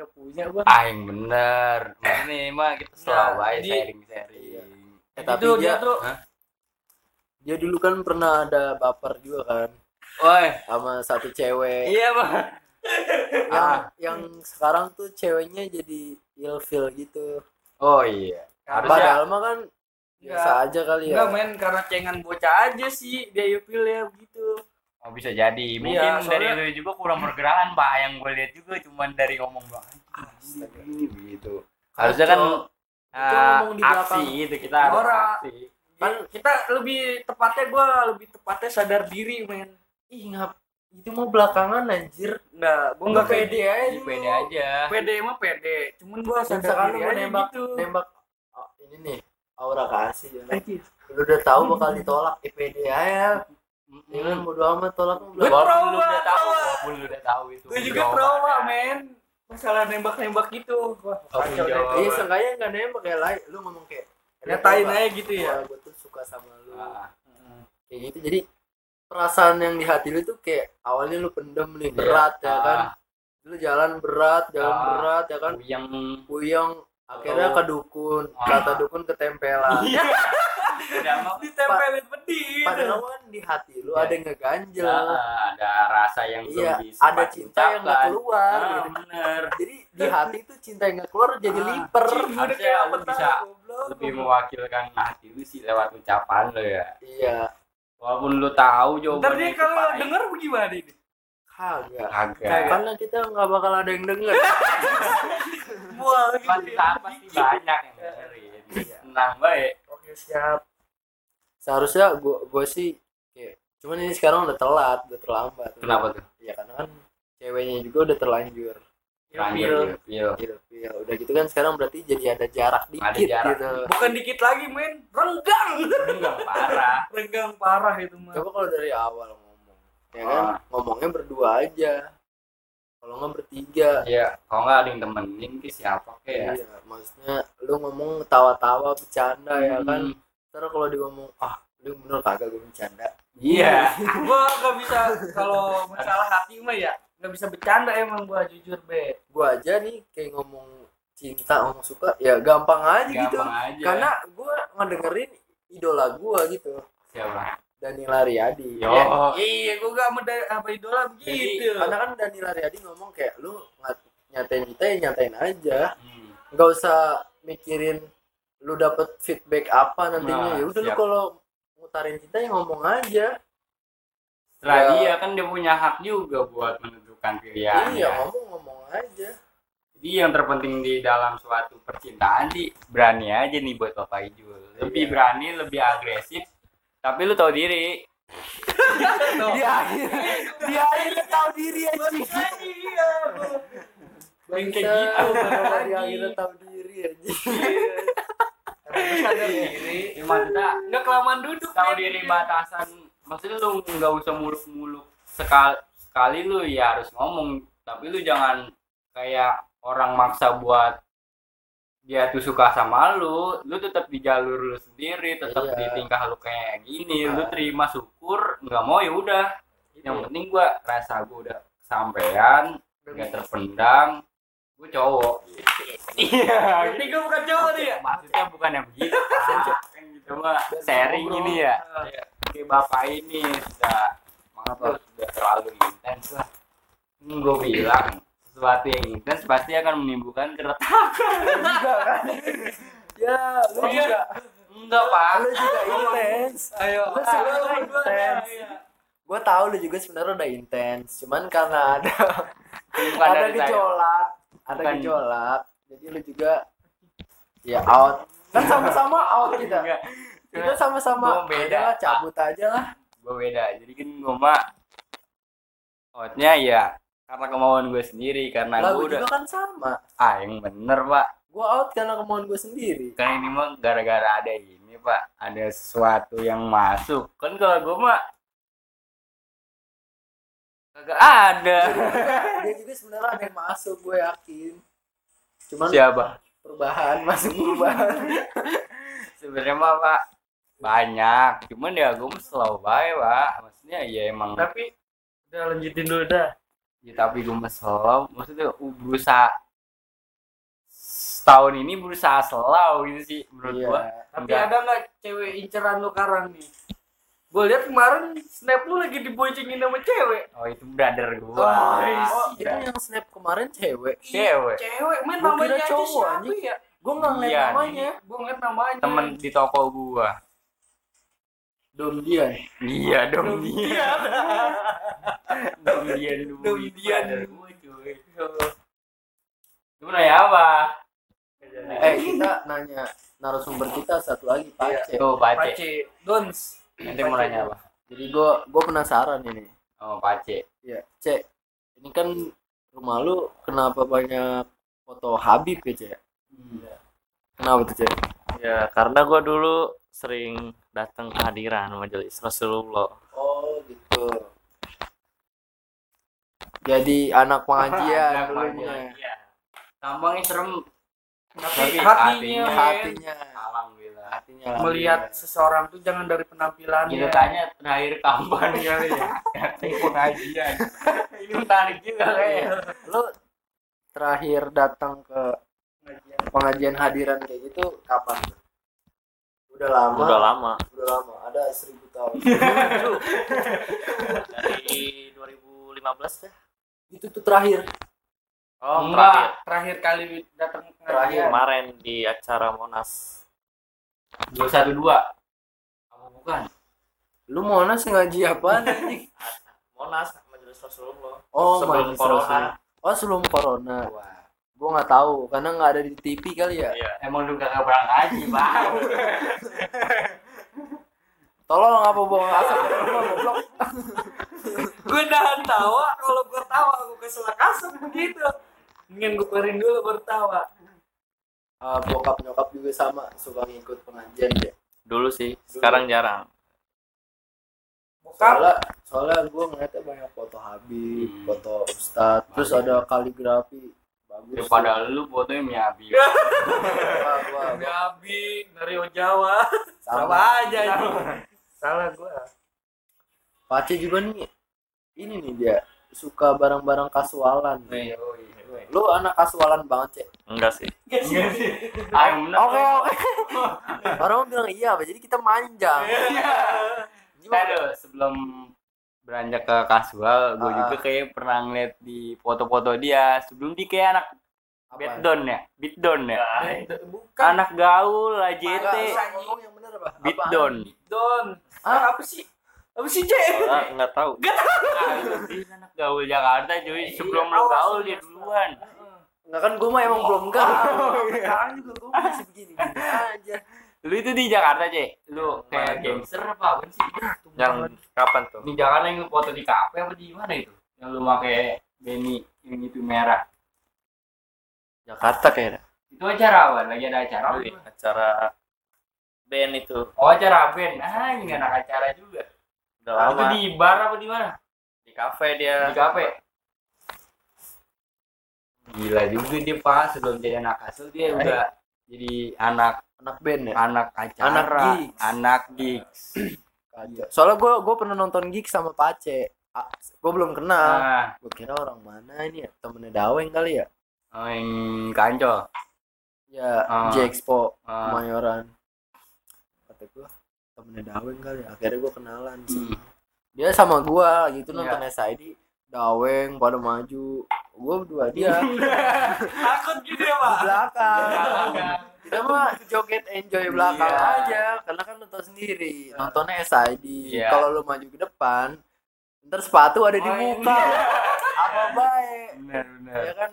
kagak punya gua. Ah yang bener. Ini mah kita selalu aja jadi- sharing sharing Eh, tapi itu dia dia tuh dia dulu kan pernah ada baper juga kan. Woi. Sama satu cewek. Iya bang yang ah. yang sekarang tuh ceweknya jadi ilfil gitu. oh iya. Harusnya Padahal mah kan Enggak. biasa aja kali ya. enggak main karena cengan bocah aja sih dia yupil ya begitu oh bisa jadi. Mungkin Iya, dari soalnya- lu juga kurang pergerakan pak yang gue lihat juga cuman dari ngomong doang. Ini gitu. Harusnya kan Itu ah, ngomong di aksi belakang. gitu kita harus Orang. aksi. Kan kita lebih tepatnya gua lebih tepatnya sadar diri men. Ih ngap itu mau belakangan anjir. enggak gua Enggak enggak pede pede aja pede aja. Pede emang pede. Cuman gua Misalkan sadar diri aja nembak gitu. nembak. Oh, ini nih aura kasih ya. Lu udah tahu bakal ditolak eh pede aja. Mm-mm. Ya kan bodo amat tolak belum. walaupun lu udah tahu walaupun lu udah tahu itu gue juga trauma men masalah nembak-nembak gitu wah kacau deh. Iya seenggaknya enggak nembak kayak lain. Lu ngomong kayak nyatain aja gitu ya Gue tuh suka sama lu. Ah, Kayak gitu jadi perasaan yang di hati lu tuh kayak awalnya lu pendem nih iya. berat ya kan. Ah, Lu jalan berat, jalan Ah. berat ya kan. yang Puyeng akhirnya Oh. ke dukun. Ah. Kata dukun ketempelan. iya udah mah ditempelin pedih Padahal kan di hati lu Iya. ada yang ngeganjel. Ah, ada rasa yang Iya, belum bisa ada cinta yang nggak keluar. Ah, gitu. bener Jadi di hati tuh cinta yang nggak keluar jadi Ah. liper. harusnya lu bisa lebih mewakilkan hati lu sih lewat ucapan lo ya Iya, walaupun lu tahu ntar jawabannya dia itu kalau denger bagaimana ini kagak. kagak Karena kita nggak bakal ada yang denger. mual pasti pasti banyak yang dengerin tenang baik oke siap Seharusnya gua gua sih kayak cuman ini sekarang udah telat, udah terlambat. kenapa tuh Iya karena kan ceweknya juga udah terlanjur. Lanjut, Pil. Iya, iya. Udah gitu kan sekarang berarti jadi ada jarak dikit Ada jarak. gitu. bukan dikit lagi men renggang enggak parah renggang parah itu mah Coba kalau dari awal ya kan Ah. ngomongnya berdua aja. Kalau nggak bertiga. Iya, kalau nggak ada yang temenin ke siapa ke ya? Iya, maksudnya lu ngomong tawa-tawa bercanda ya kan. Hmm, Ntar kalau dia ngomong, ah lu bener kagak gue bercanda. Iya. gua gak bisa kalau masalah hati mah ya nggak bisa bercanda emang gua jujur be Gua aja nih kayak ngomong cinta, ngomong suka, ya gampang aja gitu. Gampang aja. Karena gua ngedengerin idola gua gitu, siapa? Danila Riyadi. Yo. Ya, iya gua gak mau apa idola begitu karena kan Danila Riyadi ngomong kayak lu ngat- nyatain kita ya nyatain aja. Hmm. nggak usah mikirin lu dapet feedback apa nantinya Nah, ya udah lu kalau ngutarin cinta ya ngomong aja Setelah Ya. dia kan dia punya hak juga buat menentukan pilihan. iya ngomong ngomong aja Jadi yang terpenting di dalam suatu percintaan sih berani aja nih buat Bapak Ijul. Lebih Iya. berani, lebih agresif. Tapi lu tahu diri. dia akhirnya dia akhirnya tahu diri aja iya Yang kayak gitu, lagi. dia akhirnya tahu diri aja sadar diri. Ya, maksudnya nggak kelamaan duduk tahu diri batasan. Maksudnya lu nggak usah muluk-muluk. Sekali sekali lu ya harus ngomong. Tapi lu jangan kayak orang maksa buat dia tuh suka sama lu lu tetap di jalur lu sendiri tetap Iya. di tingkah lu kayak gini lu Iya. terima syukur nggak mau ya udah. Yang penting gua rasa gua udah kesampaian nggak terpendam gue cowok. Iya. Berarti gue bukan cowok nih. Ya? maksudnya bukan yang begitu kan? Gitu mah sharing gini ya. Kayak bapak ini sudah lah, sudah terlalu intens lah. Gue bilang sesuatu yang intens pasti akan menimbulkan keretakan. Ya lu Oh, iya. juga. Enggak pak. Lu juga intens. Ayo. Lu sebenarnya intens. gue tahu lu juga sebenarnya udah intens cuman karena ada bukan ada gejolak ada gejolak. Jadi lu juga ya out. Kan sama-sama out kita. Kita sama-sama beda. Lah, cabut aja lah. Gue beda. Jadi kan gue mah outnya ya karena kemauan gue sendiri karena lah gue gue udah juga kan sama. Ah yang bener pak. Gue out karena kemauan gue sendiri. Kan ini mah gara-gara ada ini pak. Ada sesuatu yang masuk. Kan kalau gue mah kagak ada. Dia juga sebenarnya ada yang masuk gue yakin. Cuman siapa? perubahan masuk perubahan. Sebenarnya mah pak banyak. Cuman ya gue selalu baik pak. Maksudnya ya emang Tapi udah lanjutin dulu dah. Ya tapi gue selalu maksudnya uh, berusaha setahun ini berusaha selalu gitu sih menurut Iya. gua Tapi Enggak. ada nggak cewek inceran lu sekarang nih? Gue lihat kemarin snap lu lagi diboncengin sama cewek. oh itu brother gua Oh, oh itu yang snap kemarin cewek cewek Cewek main Gua namanya kira aja cowok, siapa ya? gue nggak ngeliat Iya, namanya Gue ngeliat namanya. temen di toko gua Dom Dian. Iya dong dia dong dia dulu Dom itu Dian. brother gua cuy. Lu nanya apa? Eh kita nanya narasumber kita satu lagi Pace tuh pace Pace Dons. nanti mau nanya apa? Jadi gue gue penasaran ini. Oh pace ya cek. Ini kan rumah lu kenapa banyak foto Habib ya cek? Kenapa tuh cek? Ya karena gua dulu sering datang kehadiran majelis Rasulullah. oh gitu. Jadi anak pengajian Anak dulunya. Iya. Tampangnya serem. Tapi Tapi hatinya, hatinya- alhamdulillah. Hatinya melihat alhamdulillah. seseorang tuh jangan dari penampilannya. kita tanya terakhir kapan kali ya. Katanya pengajian. Ini menarik juga kayaknya lu terakhir datang ke pengajian hadiran kayak gitu kapan tuh? Udah lama Udah lama udah lama ada seribu tahun dari 2015 ya. itu tuh terakhir Oh, Enggak, terakhir terakhir kali datang Terakhir. kemarin di acara Monas. dua satu dua bukan lu mau nasi ngaji apa anjing Monas majelis Rasulullah. oh Sebelum Majelis corona. Rasul. oh sebelum corona Wah, gua nggak tahu karena nggak ada di TV kali ya Iya. emang lu gak pernah ngaji bang tolong apa asap dari rumah goblok Gue nahan tawa, kalau gue tawa gue keselak asap begitu. Ingin gue keluarin dulu baru tawa. Ah, bokap nyokap juga sama suka ngikut pengajian ya Dulu sih, sekarang jarang. Bokap, soalnya soalnya gue ngeliatnya banyak foto Habib Hmm. foto Ustadz terus ada kaligrafi bagus daripada lu fotonya miabi Wah, wah, Nabi wah. Abi, Nario Jawa. Sama. Sama aja ini. Salah gue. Pace juga nih ini nih dia suka barang-barang kasualan. Lu anak kasualan banget cek. Enggak sih. ah bener. Oke oke. Orang bilang iya apa jadi kita manjang. Kita dulu, sebelum beranjak ke kasual gue Ah. juga kayak pernah ngeliat di foto-foto dia. Sebelum dia kayak anak beatdown ya? Beatdown ya? Bukan. anak gaul lah Enggak, JT usah ngomong yang bener apa? Beatdown Don. Ah, apa sih? Apa sih, Cek? Enggak tahu. Ah, dia anak gaul Jakarta cuy. Sebelum Iya, lu gaul dia duluan. Enggak kan gue mah emang belum gaul. Sekarang juga gue masih begini gini aja lu itu di Jakarta cek? Lu kayak gangster apa apa sih? Yang kapan tuh? di Jakarta yang lu foto di kafe apa di mana itu? Yang lu pakai Benny yang itu merah. Jakarta kayaknya. itu acara apa? Lagi ada acara apa? Gimana? acara band itu. oh acara band. Ah ini anak acara juga. Udah itu lama. di bar apa di mana? Di kafe dia. di kafe? Gila juga dia pak sebelum jadi anak asuh dia udah jadi anak anak band ya? Anak acara Anak gigs. anak gigs. Soalnya gue gue pernah nonton gig sama Pace gue belum kenal. Nah gue kira orang mana ini ya? Temennya Daweng kali ya? Oh, yang kancol. Ya Ah. J Expo Ah. Kemayoran. Kata gue temennya Daweng kali ya. akhirnya gue kenalan sama Hmm. dia sama gue gitu Iya. nonton SID Daweng pada maju. Gue berdua dia. Takut gitu ya, Pak. belakang kita mah joget enjoy belakang Iya. aja karena kan nonton sendiri nontonnya SID Iya. kalau lu maju ke depan ntar sepatu ada di Oh, iya. muka. Apa baik? Benar benar. Ya kan?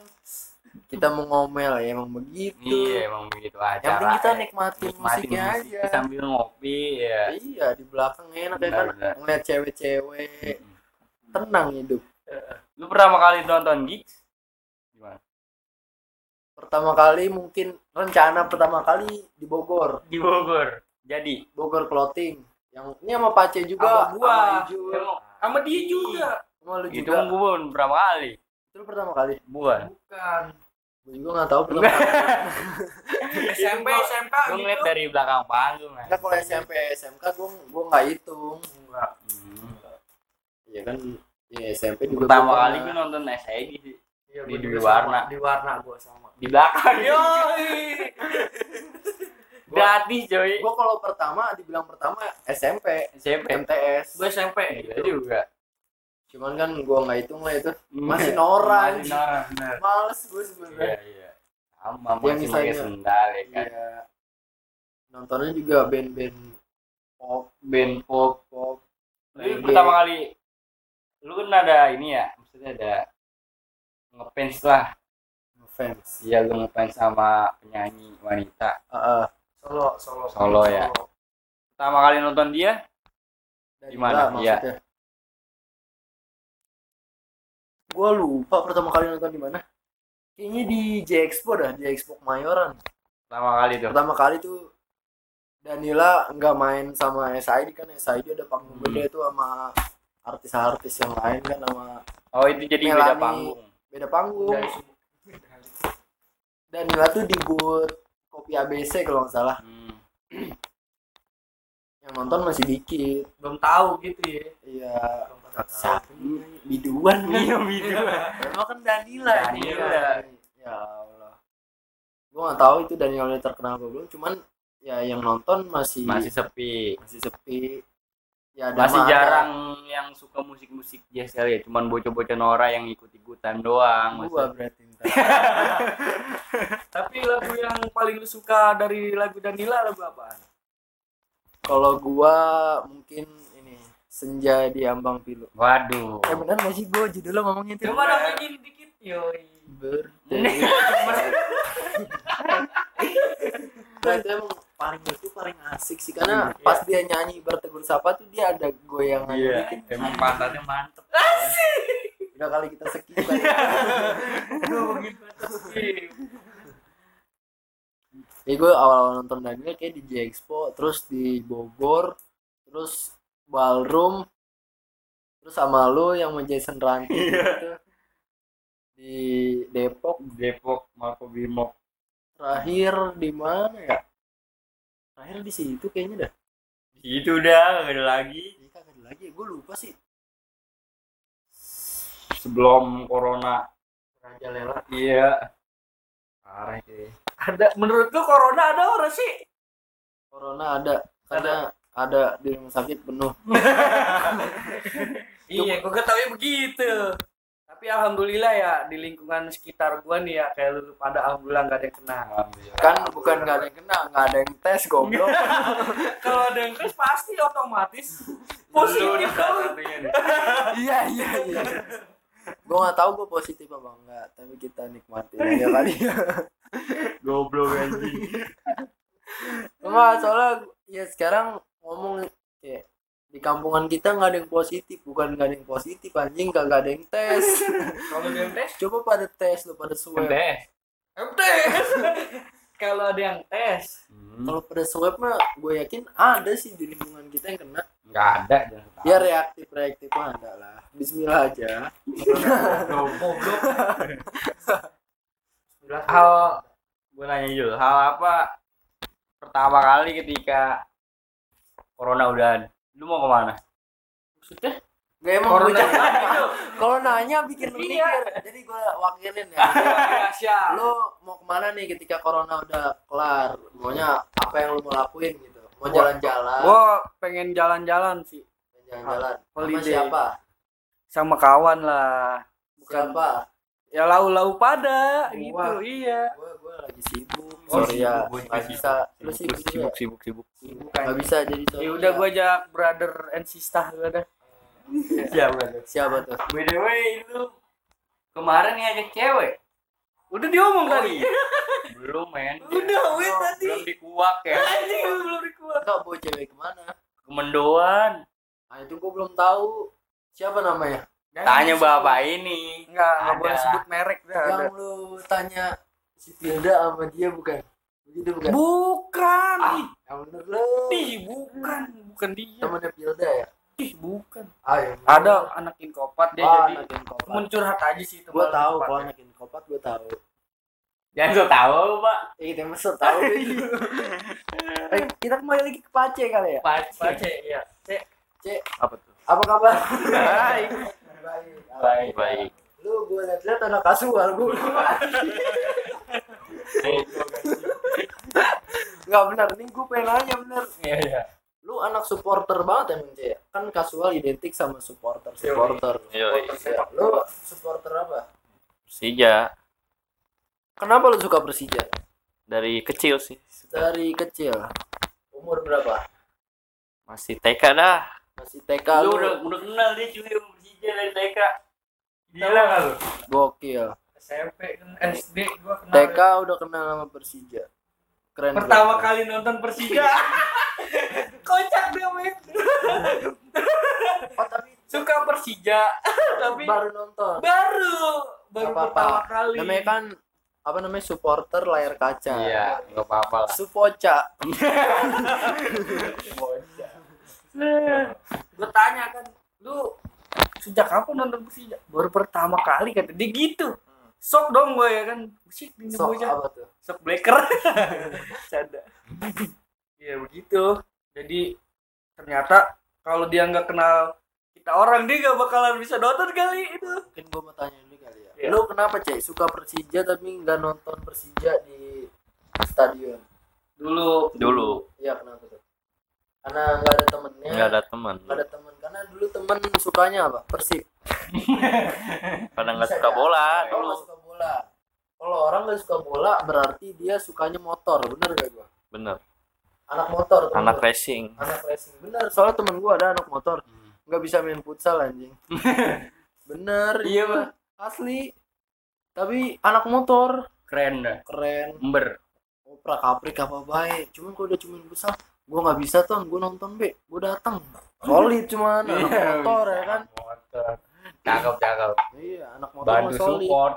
Kita mau ngomel ya emang begitu. Iya emang begitu aja yang penting kita nikmatin, musiknya aja. sambil ngopi ya iya di belakang enak ya kan? ngeliat cewek-cewek. Tenang hidup. Lu pertama kali nonton gigs pertama kali mungkin rencana pertama kali di Bogor. Di Bogor jadi. Bogor clothing. Yang ini sama Pace juga. Sama gua. sama dia juga. sama lu itu juga. gue berapa kali. Itu pertama kali? Bukan. Bukan. gue juga nggak tahu pertama kali. SMP, SMK gue gitu. ngeliat dari belakang panggung Enggak kalau SMP SMK gue gue nggak hitung. Enggak. Hmm. ya kan ya SMP juga pertama gua kali gue nonton SID sih Iya, Di Dwi Warna. sama. Di warna gua sama. di belakang. Yoi. gratis coy. gue kalau pertama dibilang pertama SMP SMP MTS Gua SMP. Gila juga. Cuman kan gue nggak hitung lah itu. Hmm. masih norak masih norak bener. Males gue iya sebenarnya. Iya sama Yang masih pakai misalnya- sendal ya kan? Iya. Nontonnya juga band-band pop. Band pop. Pop. Reggae. pertama kali lu kan ada ini ya? Maksudnya ada ngefans lah fans iya lu ngefans sama penyanyi wanita Heeh. Solo, solo. Solo ya. pertama kali nonton dia Dari Gimana? mana Iya. maksudnya gue lupa pertama kali nonton di mana kayaknya di J Expo dah J Expo Kemayoran pertama kali tuh pertama kali tuh Danila nggak main sama SID kan SID ada panggung Hmm. beda itu sama artis-artis yang lain kan sama oh itu jadi beda Melani. panggung beda panggung. Dari Danila tuh di booth kopi ABC kalau nggak salah. Hmm. yang nonton masih dikit. Belum tahu gitu ya. iya. Nih biduan. Nih iya video emang kan Danila Danila. ya Allah. Gua nggak tahu itu Danila udah terkenal apa belum. Cuman ya yang nonton masih masih sepi. masih sepi ya ada masih ada. jarang yang suka musik-musik jazz kali ya cuman bocah-bocah Nora yang ikut-ikutan doang gua maksudnya. berarti. Tapi lagu yang paling lu suka dari lagu Danila lagu apaan? kalau gua mungkin ini senja di ambang pilu waduh eh benar nggak sih gua judulnya ngomongnya itu Coba dong nyanyiin dikit. Yoi. berdiri emang paling itu paling asik sih. Karena Iya. pas dia nyanyi bertegur sapa tuh dia ada goyangan iya dikit. emang pantatnya mantep. Udah kali kita skip kan. ya. Gue awal nonton Daniel kayak di J Expo terus di Bogor terus ballroom terus sama lu yang sama Jason Ranti gitu. Di Depok. Depok Makobrimob terakhir di mana ya terakhir di situ kayaknya dah. Itu udah gak ada lagi. Ini kagak ada lagi. Gue lupa sih. Sebelum corona. Raja Lela iya. Parah sih. Ada menurut lu corona ada orang sih? Corona ada karena ada di rumah sakit penuh. Iya, gua ketahui begitu. Tapi alhamdulillah ya di lingkungan sekitar gua nih ya kayak lu pada alhamdulillah nggak ada yang kena. kan bukan nggak ada yang kena nggak ada yang tes goblok. Kalau ada yang tes pasti otomatis positif dong. iya iya iya. Gue nggak tahu gue positif apa enggak tapi kita nikmatin aja kali. Goblok anjing. Enggak soalnya ya sekarang ngomong kayak di kampungan kita nggak ada yang positif. Bukan nggak ada yang positif anjing. Nggak ada yang tes. Kalau ada yang tes, coba pada tes lo pada swab. Tes? Tes. Kalau ada yang tes, kalau pada swab mah gue yakin ada sih di lingkungan kita yang kena. Nggak ada ya reaktif reaktif mah ada lah. Bismillah aja. Hal gue nanya Jul hal apa pertama kali ketika corona udah ada? Lu mau ke mana maksudnya Gak emang corona bocah. itu Kalau nanya bikin lu Iya. mikir. Jadi gue wakilin ya. Indonesia lu mau ke mana nih ketika corona udah kelar? Maunya apa yang lu mau lakuin gitu? Mau jalan-jalan? gua pengen jalan-jalan sih Jalan-jalan. Sama Holiday. siapa? sama kawan lah bukan Siapa? ya lau-lau pada gitu iya Gue gue lagi sibuk. Oh, Sorry ya, nggak bisa. Lu sibuk sibuk sibuk sibuk Nggak bisa jadi sorry ya udah gua ajak brother and sister gua dah. Siapa tuh? Siapa tuh? by the way itu kemarin ngajak cewek? Udah diomong Oh, tadi. iya. belum men. Udah wait tadi. belum dikuak ya. Anjing belum dikuat Enggak bawa cewek ke mana? kemendoan. Nah itu gue belum tahu. Siapa namanya? tanya bapak ini. Enggak enggak boleh sebut merek. Dah ada. Yang lu tanya si Tilda sama dia bukan? Begitu bukan? bukan Ah. Yang bener lu. ih bukan bukan dia Temennya Tilda ya? ih bukan Ayo. ada anak inkopat dia Wah, jadi temen curhat aja sih Gue temen tahu kalau anak inkopat gue tahu. jangan so tahu pak Eh, kita mesti tahu. eh, kita kembali lagi ke Pace kali ya. Pace. Pace iya Cek. Cek, apa tuh apa kabar? baik Baik. Baik. baik Lu gue liat-liat anak kasual gue. Enggak benar, ini gue pengen nanya bener. iya iya Lu anak supporter banget emang Cek. Kan kasual identik sama supporter, supporter. Yoi. Ya, Lu supporter apa? Persija Kenapa lu suka Persija? dari kecil sih Dari kecil. Umur berapa? masih TK dah Masih TK lu lu, udah udah kenal dia cuy Persija dari TK gila kan lu gokil. SMP kan SD gua kenal TK udah kenal sama Persija. Keren. pertama keren. kali nonton Persija kocak dia men Oh, tapi suka Persija tapi baru nonton. baru baru Nggak apa-apa. pertama kali Namanya kan apa namanya supporter layar kaca. iya nggak apa-apa lah Supoca. gue tanya kan lu sejak kapan nonton Persija baru pertama kali kata dia gitu sok dong gue ya kan musik ini Sok bocah apa tuh? sok blacker canda ya begitu jadi ternyata kalau dia nggak kenal kita orang dia nggak bakalan bisa nonton kali itu Mungkin gua mau tanya dulu kali ya. Iya. Lu kenapa, Cek? Suka Persija tapi nggak nonton Persija di stadion? dulu dulu Iya, kenapa tuh? Karena nggak ada temennya. nggak ada teman Nggak ada temen. Karena dulu temen sukanya apa? Persib. pada nggak suka ya? bola Kalau dulu nggak suka bola. Kalau orang nggak suka bola berarti dia sukanya motor, bener gak gua? bener Anak motor. temen anak gua. racing anak racing bener soalnya temen gua ada anak motor nggak bisa main futsal anjing bener Iya. Bang. asli tapi anak motor keren dah keren ember opera kaprik apa baik cuman kalau udah cuman futsal gua nggak bisa tuh gua nonton be. Gua datang solid cuman anak Iya, motor ya kan? Motor. Cakep cakep. Iya anak motor bantu mah solid. support.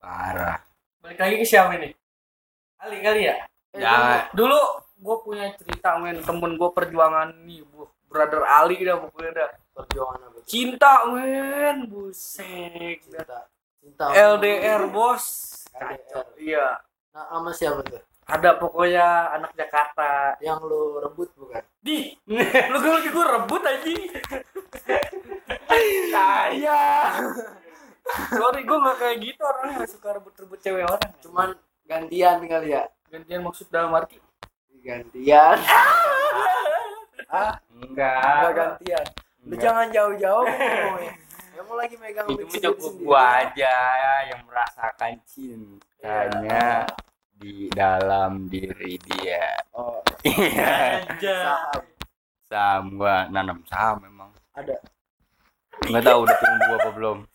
Parah. Balik lagi ke siapa ini? Kali kali ya? Eh, jangan dulu gue punya cerita men temen gue perjuangan nih bu. Brother Ali dah pokoknya dah. Perjuangan apa cinta men. Busek dah. cinta. Cinta LDR bos. LDR. iya. Nah sama siapa tuh ada pokoknya anak Jakarta yang lu rebut bukan? Di. Lu gue lagi gue rebut aja saya sorry gue nggak kayak gitu orangnya nggak suka rebut-rebut cewek orang. Cuman gantian kali ya? Gantian maksud dalam arti? Gantian. Ah. Enggak. Enggak gantian. Lu Enggak. jangan jauh-jauh ngomongnya. Kamu lagi megang itu cukup gua aja yang merasakan cintanya di dalam diri dia. Oh, iya. Saham. saham gua nanam saham memang Ada. nggak tahu udah tumbuh apa belum.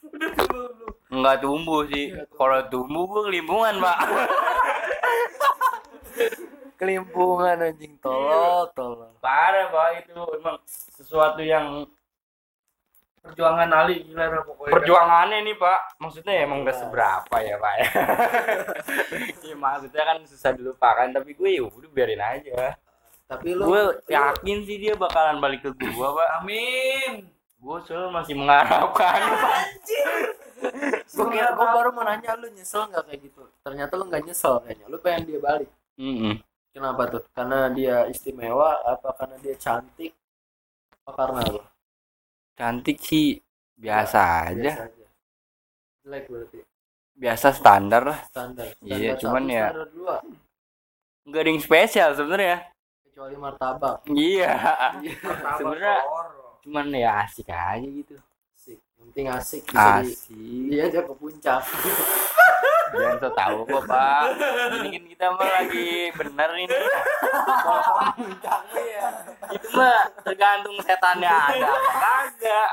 Nggak tumbuh sih. Kalau tumbuh gua kelimpungan pak. Kelimpungan anjing. Tolol, tolol. parah pak itu. Emang sesuatu yang perjuangan Ali gila dah pokoknya perjuangannya nih pak. Maksudnya emang gak seberapa ya pak ya. Ya maksudnya kan susah dilupakan tapi gue ya udah biarin aja. Tapi lu gue yakin sih dia bakalan balik ke gue pak. Amin. Gue selalu masih mengharapkan gue kira gue baru mau nanya lu nyesel nggak? Kayak gitu. Ternyata lu nggak nyesel kayaknya. Lu pengen dia balik. Mm-mm. kenapa tuh? Karena dia istimewa apa karena dia cantik? Apa karena apa cantik sih biasa aja. Biasa aja. Jelek berarti. Biasa standar lah. Standar, Iya, Standar cuman ya- nggak ada yang spesial sebenarnya. Kecuali martabak. Iya. Martabak Sebenarnya- cuman ya asik aja gitu. Asik. Yang penting asik bisa di asik. Dia aja ke puncak. Jangan so tahu kok pak. Ini kan kita mah lagi bener ini. Kalau puncaknya ya itu mah tergantung setannya ada apa kagak.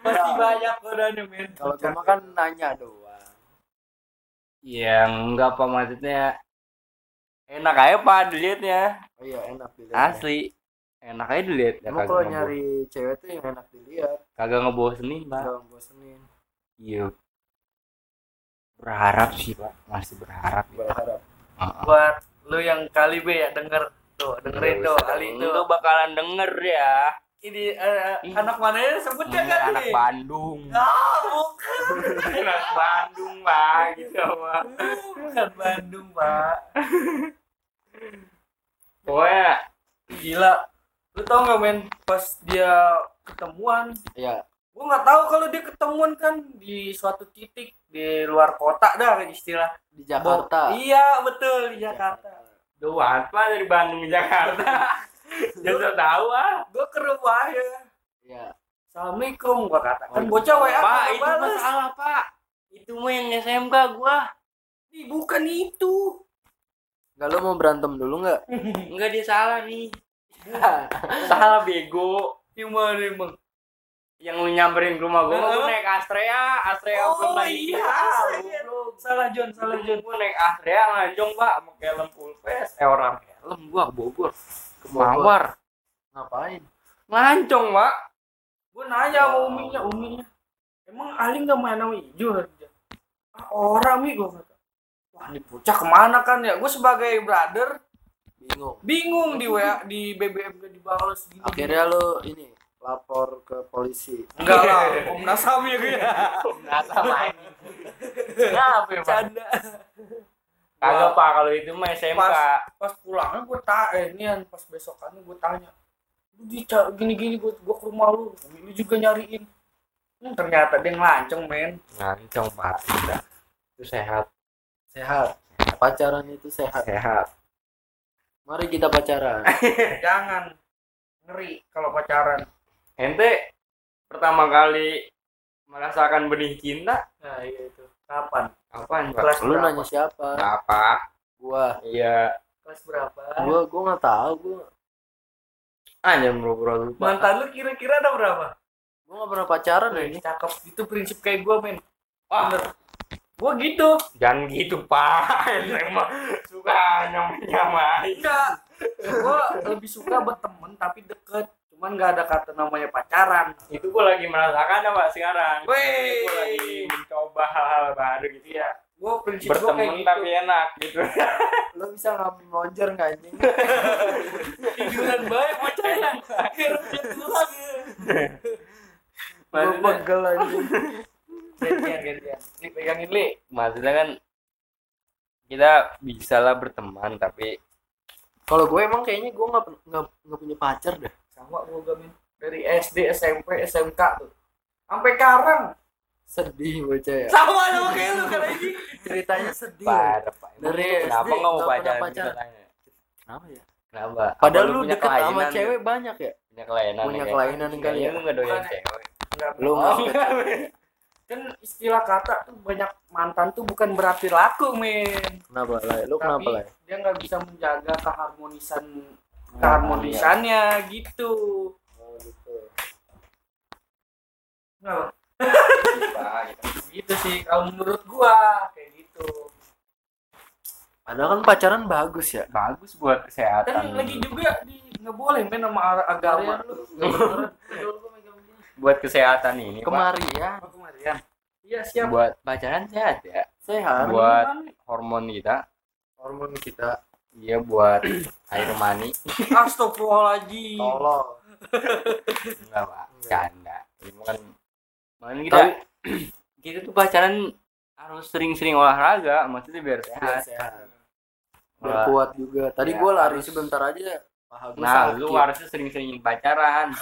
Pasti banyak godanya men. kalau gue mah kan nanya doang. Ya enggak apa maksudnya enak aja pak dilihatnya oh iya enak dilihat. Asli. Enak aja dilihat. Ya emang kagak kalau nyari cewek tuh yang enak dilihat. Kagak ngebosenin pak. Jangan bosenin iya. Berharap sih pak. Masih berharap. Ya. berharap. Heeh. Buat lu yang kali be ya denger tuh dengerin tuh kali itu. Lu bakalan denger ya Ini Ih. anak mana ya sebutnya Ini kan anak nih? Bandung Ah, bukan. anak Bandung pak gitu pak Bukan Bandung, Pak. pokoknya Gila. Lu tau gak men pas dia ketemuan ya gue nggak tahu kalau dia ketemuan kan di suatu titik di luar kota dah istilah di Jakarta iya betul di Jakarta doang pak dari Bandung ke Jakarta jangan tahu ah. Gue ke rumah ya ya assalamualaikum gua kata. Kan bocah wa pak kagak itu bales. masalah pak. Itu mah yang SMK gua. Ih, bukan itu. Nggak lu mau berantem dulu nggak? Enggak dia salah nih. Salah bego. Gimana emang? Yang lu nyamperin ke rumah gua gua naik Astrea. Astrea Oh, belum naik iya. Goblok. Salah John salah John. gua naik Astrea ngajong pak. Sama helm full face eh orang helm gua ke Bogor. Ke. Mawar. Ngapain? Ngancong pak. Gue nanya sama uminya uminya. Emang Ali nggak main sama Ijo ah orang mi gue kata. Wah ini bocah ke mana kan ya? Gue sebagai brother bingung. Bingung. Di WA di BBM gak dibalas gini. Akhirnya lu ini lapor ke polisi. Enggak lah Komnas HAM ya gue nggak sama ini kenapa ya canda kagak pak. Kalau itu mah SMK Pas- pas pulangnya gue tak eh ini kan pas besokannya gue tanya lu dica gini gini gue gue ke rumah lu. Lu juga nyariin. Hmm, ternyata dia ngelancong men. Ngancong pak. Tidak. itu sehat. Sehat. Pacaran itu sehat. Sehat. Mari kita pacaran. Jangan ngeri kalau pacaran ente pertama kali merasakan benih cinta? Nah iya itu. Kapan? Pak? Kelas lu berapa? nanya siapa? Apa gua. Iya. Kelas berapa? Gua gua nggak tahu gua. Aja bro-bro lupa. Mantan lu kira-kira ada berapa? Gua nggak pernah pacaran ya ini. cakep. Itu prinsip kayak gue men. Wah. bener. Gue gitu. Jangan gitu pak. Ente mah suka nyamain enggak. Gue lebih suka berteman tapi deket cuman nggak ada kata namanya pacaran. Itu gua lagi merasakan pak sekarang? Wey. gua lagi mencoba hal-hal baru gitu ya. Gue prinsip gue kayak berteman gitu. tapi enak gitu. Lu bisa nggak melonjor nggak anjing? Tiduran baik bocahnya kira dia tulang gua maksudnya pegel anjing. Gantian gantian. Li pegangin li. Maksudnya kan kita bisa lah berteman tapi kalau gue emang kayaknya gue nggak nggak punya pacar dah sama gue men dari SD SMP SMK tuh. Sampai sekarang. Sedih bocah ya. Sama sama kayak lu kan ini ceritanya sedih parah pak. Dari kenapa nggak mau pacaran? kenapa ya? Kenapa? Padahal lu deket sama cewek banyak ya? Punya kelainan Punya kelainan kali Kayaknya ya? lu nggak doyan cewek. lu kan istilah kata tuh banyak mantan tuh bukan berarti laku men. Kenapa lah lu kenapa lah dia nggak bisa menjaga keharmonisan Nah, keharmonisannya gitu. Oh, gitu. Pak, gitu. gitu sih kalau menurut gua kayak gitu. Padahal kan pacaran bagus ya. Bagus buat kesehatan. Kan lagi juga di nggak boleh men sama agama. Kemarin lu. Buat kesehatan ini Pak. kemari ya Apa kemarin iya siap. Buat pacaran sehat ya. Sehat. Buat hormon kita. Hormon kita iya buat air mani. Astagfirullahaladzim. Tolong. Enggak pak. Enggak. canda ini kan makanya kita kita tuh pacaran harus sering-sering olahraga maksudnya biar biar sehat. sehat. Biar kuat juga. Tadi Ya, gue lari harus. sebentar aja. Paha nah sakit. lu harusnya sering-sering pacaran.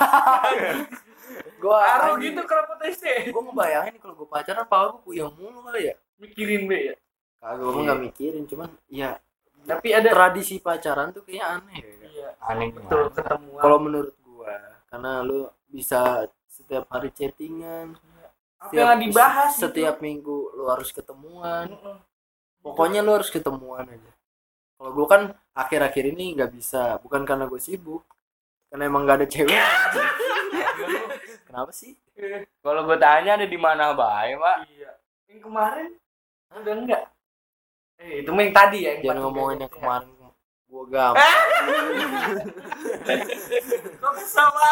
Gue Baru gitu kerapot SD. gue ngebayangin kalau gue pacaran paha gue puyeng mulu kali ya. Mikirin be. Ya. kagak gue nggak mikirin. Cuman ya Tapi ada tradisi pacaran tuh kayaknya aneh ya. Iya, aneh betul banget. ketemuan. kalau menurut gue karena lu bisa setiap hari chattingan apa yang dibahas gitu. setiap minggu lu harus ketemuan pokoknya lu harus ketemuan aja kalau gue kan akhir-akhir ini nggak bisa bukan karena gue sibuk karena emang gak ada cewek kenapa sih kalau gue tanya ada di mana baik pak Iya. Yang kemarin udah enggak. Eh, itu mah yang tadi ya. yang jangan ngomongin yang ya. kemarin gue gampang Kok sama?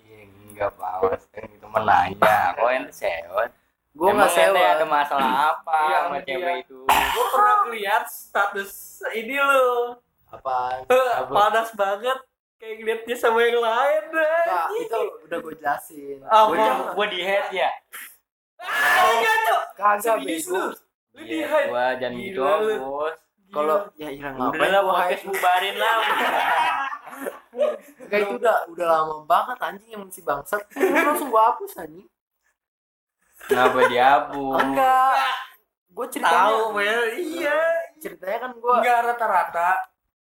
iya enggak pak maksudnya itu menanya kok ente sewot gue Emang nggak sewa ente ada masalah apa Iya, sama iya. cewek itu Gue pernah lihat status ini lo. apaan Panas banget. Kayak ngeliatnya sama yang lain deh. Nggak, itu udah gue jelasin Apa? gue di head ya Enggak, Cok. kagak bego lu. Di Iya, hide. gua jangan gitu bos kalau ya hilang udah ngapain lah podcast bubarin lah Enggak itu udah udah lama banget anjing yang si bangsat langsung gue hapus anjing kenapa dihapus enggak gue ceritanya Tahu, men. Iya. ceritanya kan gue Enggak rata-rata.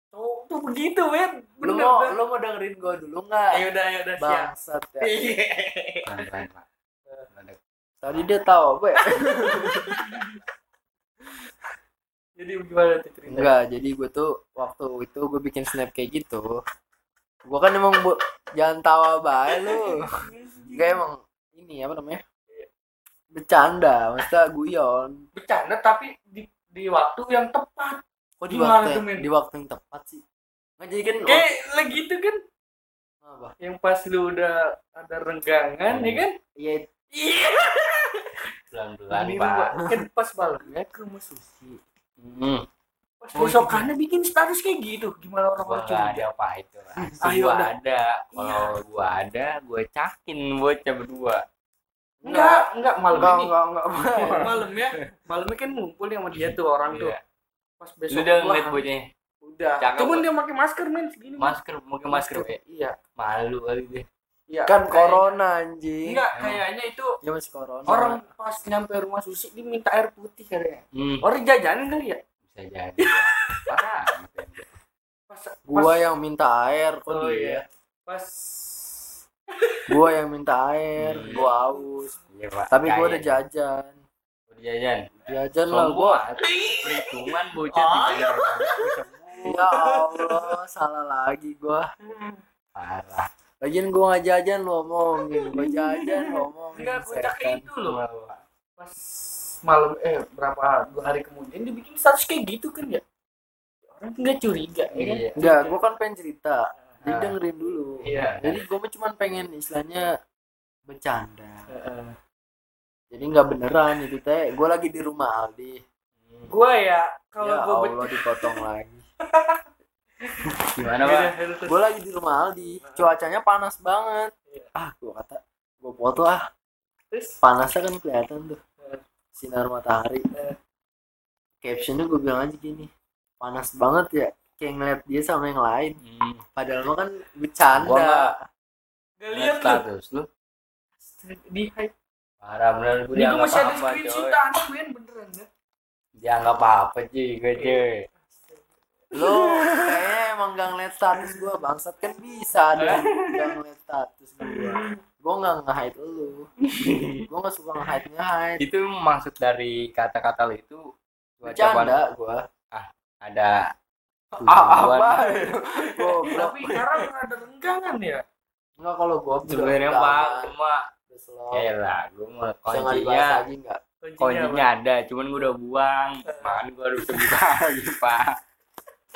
Tuh, tuh begitu, men. lu Bener, mau lu mau dengerin gue dulu nggak Ya udah, ya udah siap. bangsat ya Iya. Tadi dia tahu apa ya Jadi gimana tuh cerita? enggak jadi gue tuh waktu itu gue bikin snap kayak gitu gue kan emang bu jangan tawa bae lu enggak emang ini apa namanya bercanda maksudnya guyon Bercanda tapi di di waktu yang tepat. kok di Gimana waktu tuh, yang, di waktu yang tepat sih nggak jadi kan Kayak lagi gitu kan apa yang pas lu udah ada renggangan ya kan? iya Iya. pelan-pelan Di pak. Kan pas malamnya ke rumah susi. Hmm. Pas besokannya bikin status kayak gitu. Gimana orang gua orang nggak ada curiga? apa itu Ayo, gua ada kalau gua ada gua cakin bocah berdua Enggak, enggak malam enggak ini. enggak enggak Malamnya, malamnya kan ngumpul sama dia tuh orang tuh. Iya. Pas lu besok udah ngeliat bocahnya Udah. Cakep, Cuman dia pakai masker men segini. masker mungkin masker ya Iya. malu kali deh Iya. kan Kayak- corona anjing Enggak, kayaknya itu ya masih corona orang pas nyampe rumah susi dia minta air putih kayaknya. hmm. Orang jajanin kali ya? bisa jadi parah Pas gua pas- yang minta air kok Oh dia iya. Pas gua yang minta air Hmm. gua haus Iya, Pak. tapi gua udah jajan Udah jajan jajan lah gua perhitungan bocah Ah. dijajan ya Allah salah lagi gua parah lagian gua nggak jajan lu omongin gua jajan lu omongin enggak kocak setan. itu loh. Pas malam eh berapa dua hari kemudian dia bikin status kayak gitu kan ya? Orang nggak curiga ya kan? Iya. enggak gua kan pengen cerita jadi Ah. dengerin dulu Iya. jadi gua mah cuman pengen istilahnya bercanda Heeh. jadi nggak beneran itu teh gua lagi di rumah Aldi Gua ya kalau ya gua Allah dipotong lagi gimana pak? gue lagi di rumah Aldi. Cuacanya panas banget. Iya. ah gue kata gue foto ah. Panasnya kan kelihatan tuh. Iya. sinar matahari. Iya. captionnya gue bilang aja gini panas banget ya. Kayak ngeliat dia sama yang lain. Hmm. padahal mah kan Gua bercanda nggak Gak lu. status lu. Di hype. parah bener. Gue Ini gua dianggap masih ada apa coy? ya. dianggap apa cuy gue cuy lo kayaknya emang gak ngeliat status gue bangsat. Kan bisa ada gak ngeliat status gue gue gak nge-hide lu. Gue gak suka nge-hide nge-hide itu maksud dari kata-kata lu itu bercanda gue ada ah, apa? Tapi sekarang ada renggangan ya. Enggak kalau gue sebenarnya pak cuma ya lah gue mau kuncinya kuncinya ada cuman gue udah buang. Makanya gue harus buka lagi pak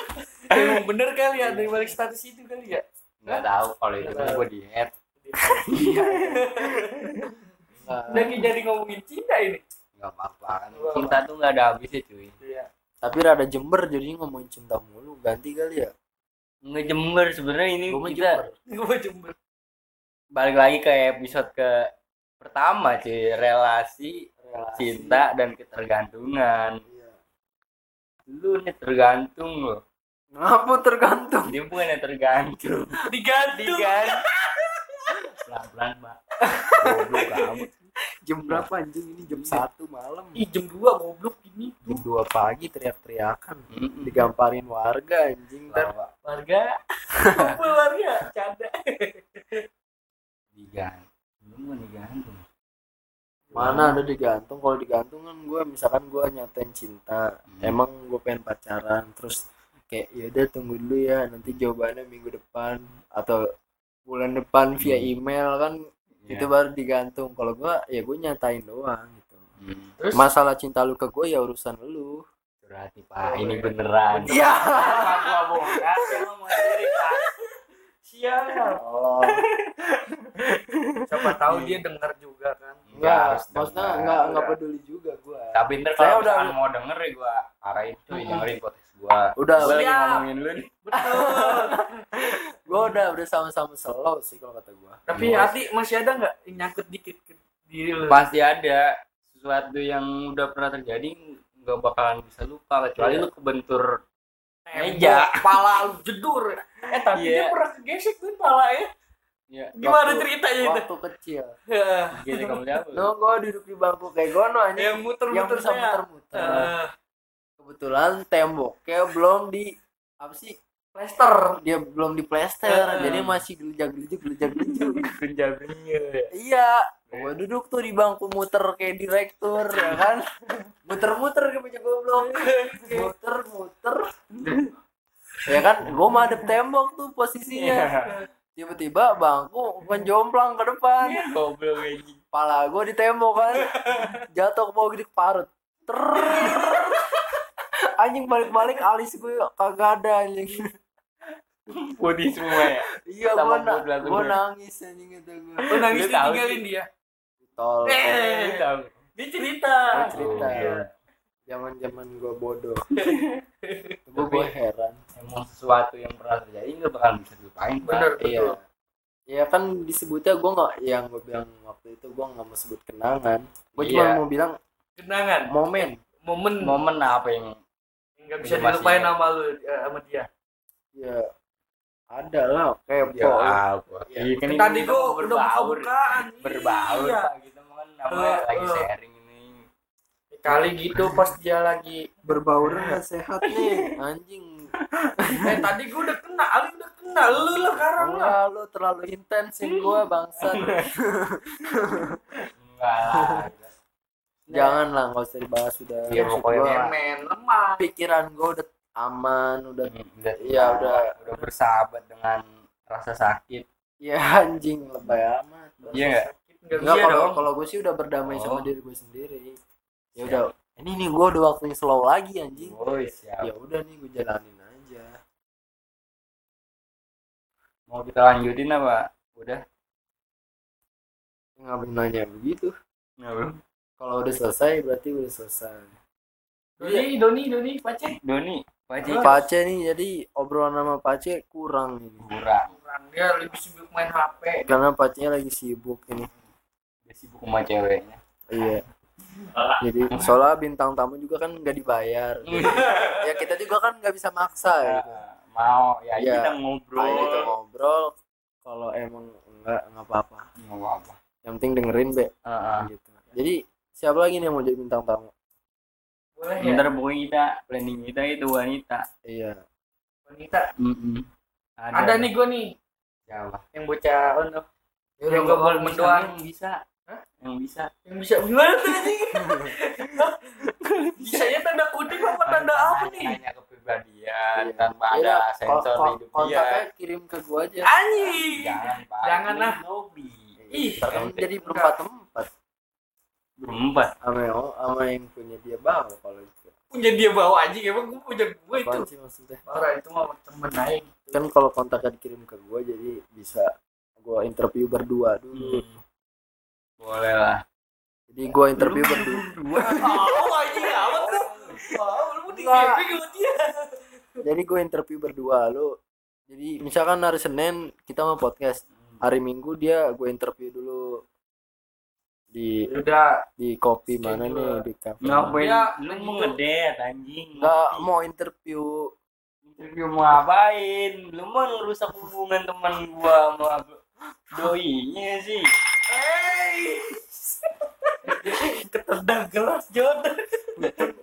Emang bener kali ya dari balik status itu kali ya. nggak tahu kalau itu kan gue di head Nggak. Lagi jadi ngomongin cinta ini. nggak apa-apa kan cinta tuh nggak ada habisnya cuy Iya. Tapi rada jember jadi ngomongin cinta mulu ganti kali ya. nggak jember sebenarnya ini Gue mah kita jember. Gue jember. balik lagi ke episode ke pertama cuy relasi Relasi. cinta dan ketergantungan Iya. lu nih tergantung lo Ngapa tergantung? dia bukan yang tergantung digantung pelan pelan mbak goblok kamu Jam berapa anjing ini jam satu malam. ih jam 2 goblok ini Jam 2 pagi teriak-teriakan. Mm-mm. Digamparin warga anjing. Ntar warga kumpul warga canda digantung lu mau digantung mana ada digantung kalau digantung kan gue misalkan gue nyatain cinta Hmm. emang gue pengen pacaran terus kayak yaudah tunggu dulu ya nanti jawabannya minggu depan atau bulan depan via Hmm. email kan Iya. itu baru digantung. Kalau gue ya gue nyatain doang gitu. Hmm. terus? Masalah cinta lu ke gue ya urusan lu. Berarti pak. Ini beneran. Iya. Gua dia ngomong sendiri pak siap oh. Siapa tahu dia dengar juga kan. Enggak maksudnya enggak enggak peduli juga gue tapi ntar Saya kalau udah- mau denger ya gua arahin cuy Hmm. dengerin podcast gua. Udah gua lagi ngomongin lu nih. Betul. Gue udah udah sama-sama slow sih kalau kata gue tapi hati masih ada nggak yang nyangkut dikit ke diri lu? Pasti ada. Sesuatu yang udah pernah terjadi nggak bakalan bisa lupa. Kecuali Iya. lu kebentur meja. pala lu jedur. Eh tapi Iya. dia pernah kegesek tuh pala ya. Ya gimana Waktu- ceritanya itu? waktu kecil. Gitu kamu siapa lu? no gue duduk di bangku kayak gono anjing. Yang muter yang muter-muter Eh, kebetulan temboknya belum di apa sih Plester. Dia belum di plester. Eh. jadi masih gelijak gelijuk gelijak gelijuk Penjabrinya ya. iya gue duduk tuh di bangku muter kayak direktur ya kan? Muter-muter kayak bocah goblok. Muter muter. Ya kan? Gue madep tembok tuh posisinya. Tiba-tiba bangku menjomplang ke depan. Goblok anjing. Pala gue di tembok kan. Jatuh ke bawah gede parut. Ter. Anjing balik-balik alis gue kagak ada anjing. Putih semua ya? Iya gue na nangis anjing itu gue nangis ditinggalin dia tol Eh. Lu tahu. dia cerita Gua cerita Iya. zaman zaman gue bodoh gue gue heran emang sesuatu yang pernah terjadi nggak bakal bisa dilupain. Bener. iya Betul. ya kan disebutnya gue nggak yang gue bilang waktu itu gue nggak mau sebut kenangan gue cuma Iya. mau bilang kenangan momen momen momen apa yang nggak bisa dilupain sama lu eh, sama dia ya ada lah kayak ya Iya. Iya, kan tadi gua mau udah berbaur. iya. Pak. mau kan namanya Eh, lagi sharing ini. Kali gitu pas dia lagi berbaur nggak? sehat nih. Anjing. Eh tadi gua udah kena Ali udah kena lu lah sekarang lah. Lu terlalu intensin gue bangsat. Enggak lah jangan lah nggak usah dibahas udah Iya, Maksud pokoknya gua, men lemah. Pikiran gue udah aman udah Hmm, udah Iya, udah- udah bersahabat dengan rasa sakit ya anjing lebay amat. Iya nggak? nggak Enggak kalau dong. kalau gue sih udah berdamai sama Oh. diri gue sendiri. Ya udah ini nih gue udah waktunya slow lagi anjing. Woi, siap. ya udah nih gue jalanin aja. Mau kita lanjutin apa? Udah? Nggak boleh nanya begitu. Nggak belum kalau udah selesai berarti udah selesai. Doni Doni Doni pace. Doni Paci Pace nih jadi obrolan sama Pace kurang ini. Kurang kurang dia lebih sibuk main HP karena Pace lagi sibuk ini. Dia sibuk sama ceweknya. Iya. Jadi soalnya bintang tamu juga kan nggak dibayar. Ya kita juga kan nggak bisa maksa gitu. mau ya Iya. kita ngobrol. Ayo kita ngobrol. Kalau emang enggak nggak apa-apa. Nggak apa-apa. Yang penting dengerin be. Heeh. gitu. Jadi siapa lagi nih yang mau jadi bintang tamu? Boleh ya? Bentar pokoknya kita planning kita itu wanita. Iya. Wanita? Mm-mm. ada. nih gua nih siapa yang bocah ono Ya yang gak boleh mendoan yang bisa. Hah? yang bisa. Yang bisa. Gimana tuh bisanya tanda kutip apa tanda apa nih? nanya kepribadian Iya. tanpa ada sensor ko- hidup dia. kontaknya kirim ke gua aja. Anjing! Jangan Jangan lah. lobby Ih, kan jadi berempat empat berempat? Sama yang sama yang punya dia bawa kalau itu punya dia bawa anjing emang gua punya gua itu. Sih maksudnya? Parah itu mah temen aja gitu kan kalau kontaknya dikirim ke gua jadi bisa gua interview berdua dulu. Hmm. boleh lah. Jadi gua interview berdua. oh anjing amat tuh? Wow lu mau sama dia jadi gua interview berdua lu jadi misalkan hari Senin kita mau podcast hari Minggu dia gue interview dulu di udah di kopi mana nih? Di kafe Ngapain Ya, lu mau ngedet anjing? nggak mau interview. Interview mau ngapain? Lu mau ngerusak hubungan teman gua sama doinya sih. ketendang gelas jodoh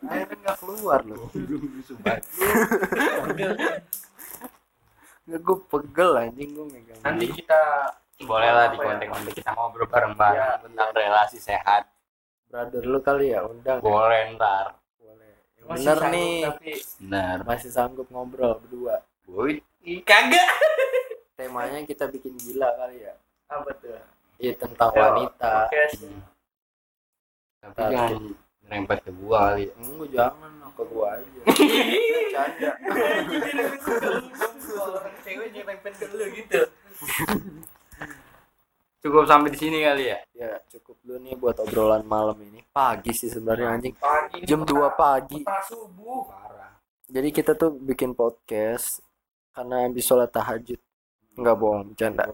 akhirnya nggak keluar loh nggak gue pegel anjing gue megang. Nanti kita Boleh lah di ya? konten-konten kita ngobrol bareng-bareng Ya. tentang relasi sehat. brother lu kali ya undang Boleh ntar. boleh Masih bener sanggup, nih tapi Bener. masih sanggup ngobrol berdua Woi, kagak temanya kita bikin gila kali ya apa tuh iya tentang Ya, wanita podcast tapi jangan nyerempet ke gua kali. ya. enggak jangan ke gua aja canda cewek nyerempet ke lu gitu Cukup sampai di sini kali ya. ya cukup dulu nih buat obrolan malam ini. Pagi sih sebenarnya anjing. Pagi jam 2 pagi. Subuh. Parah. jadi kita tuh bikin podcast karena habis sholat tahajud. Nggak bohong bercanda.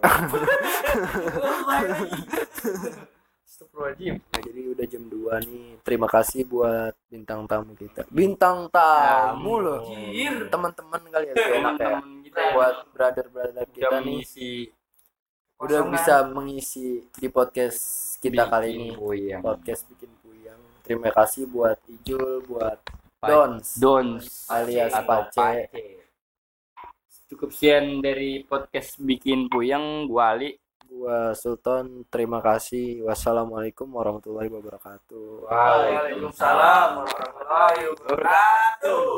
Astagfirullahaladzim. Nah, jadi udah jam 2 nih. Terima kasih buat bintang tamu kita. Bintang tamu loh. Anjir. teman-teman kali ya ya. Teman-teman kita buat brother brother udah kita nih. mengisi udah Kosongan. bisa mengisi di podcast kita kali ini. Puyang. podcast bikin puyang terima kasih buat Ijul buat Pa- Dons. Dons. Alias Pace Pace. Cukup sekian dari podcast bikin puyang gua Ali. gua Sultan. Terima kasih. Wassalamualaikum warahmatullahi wabarakatuh. Waalaikumsalam warahmatullahi wabarakatuh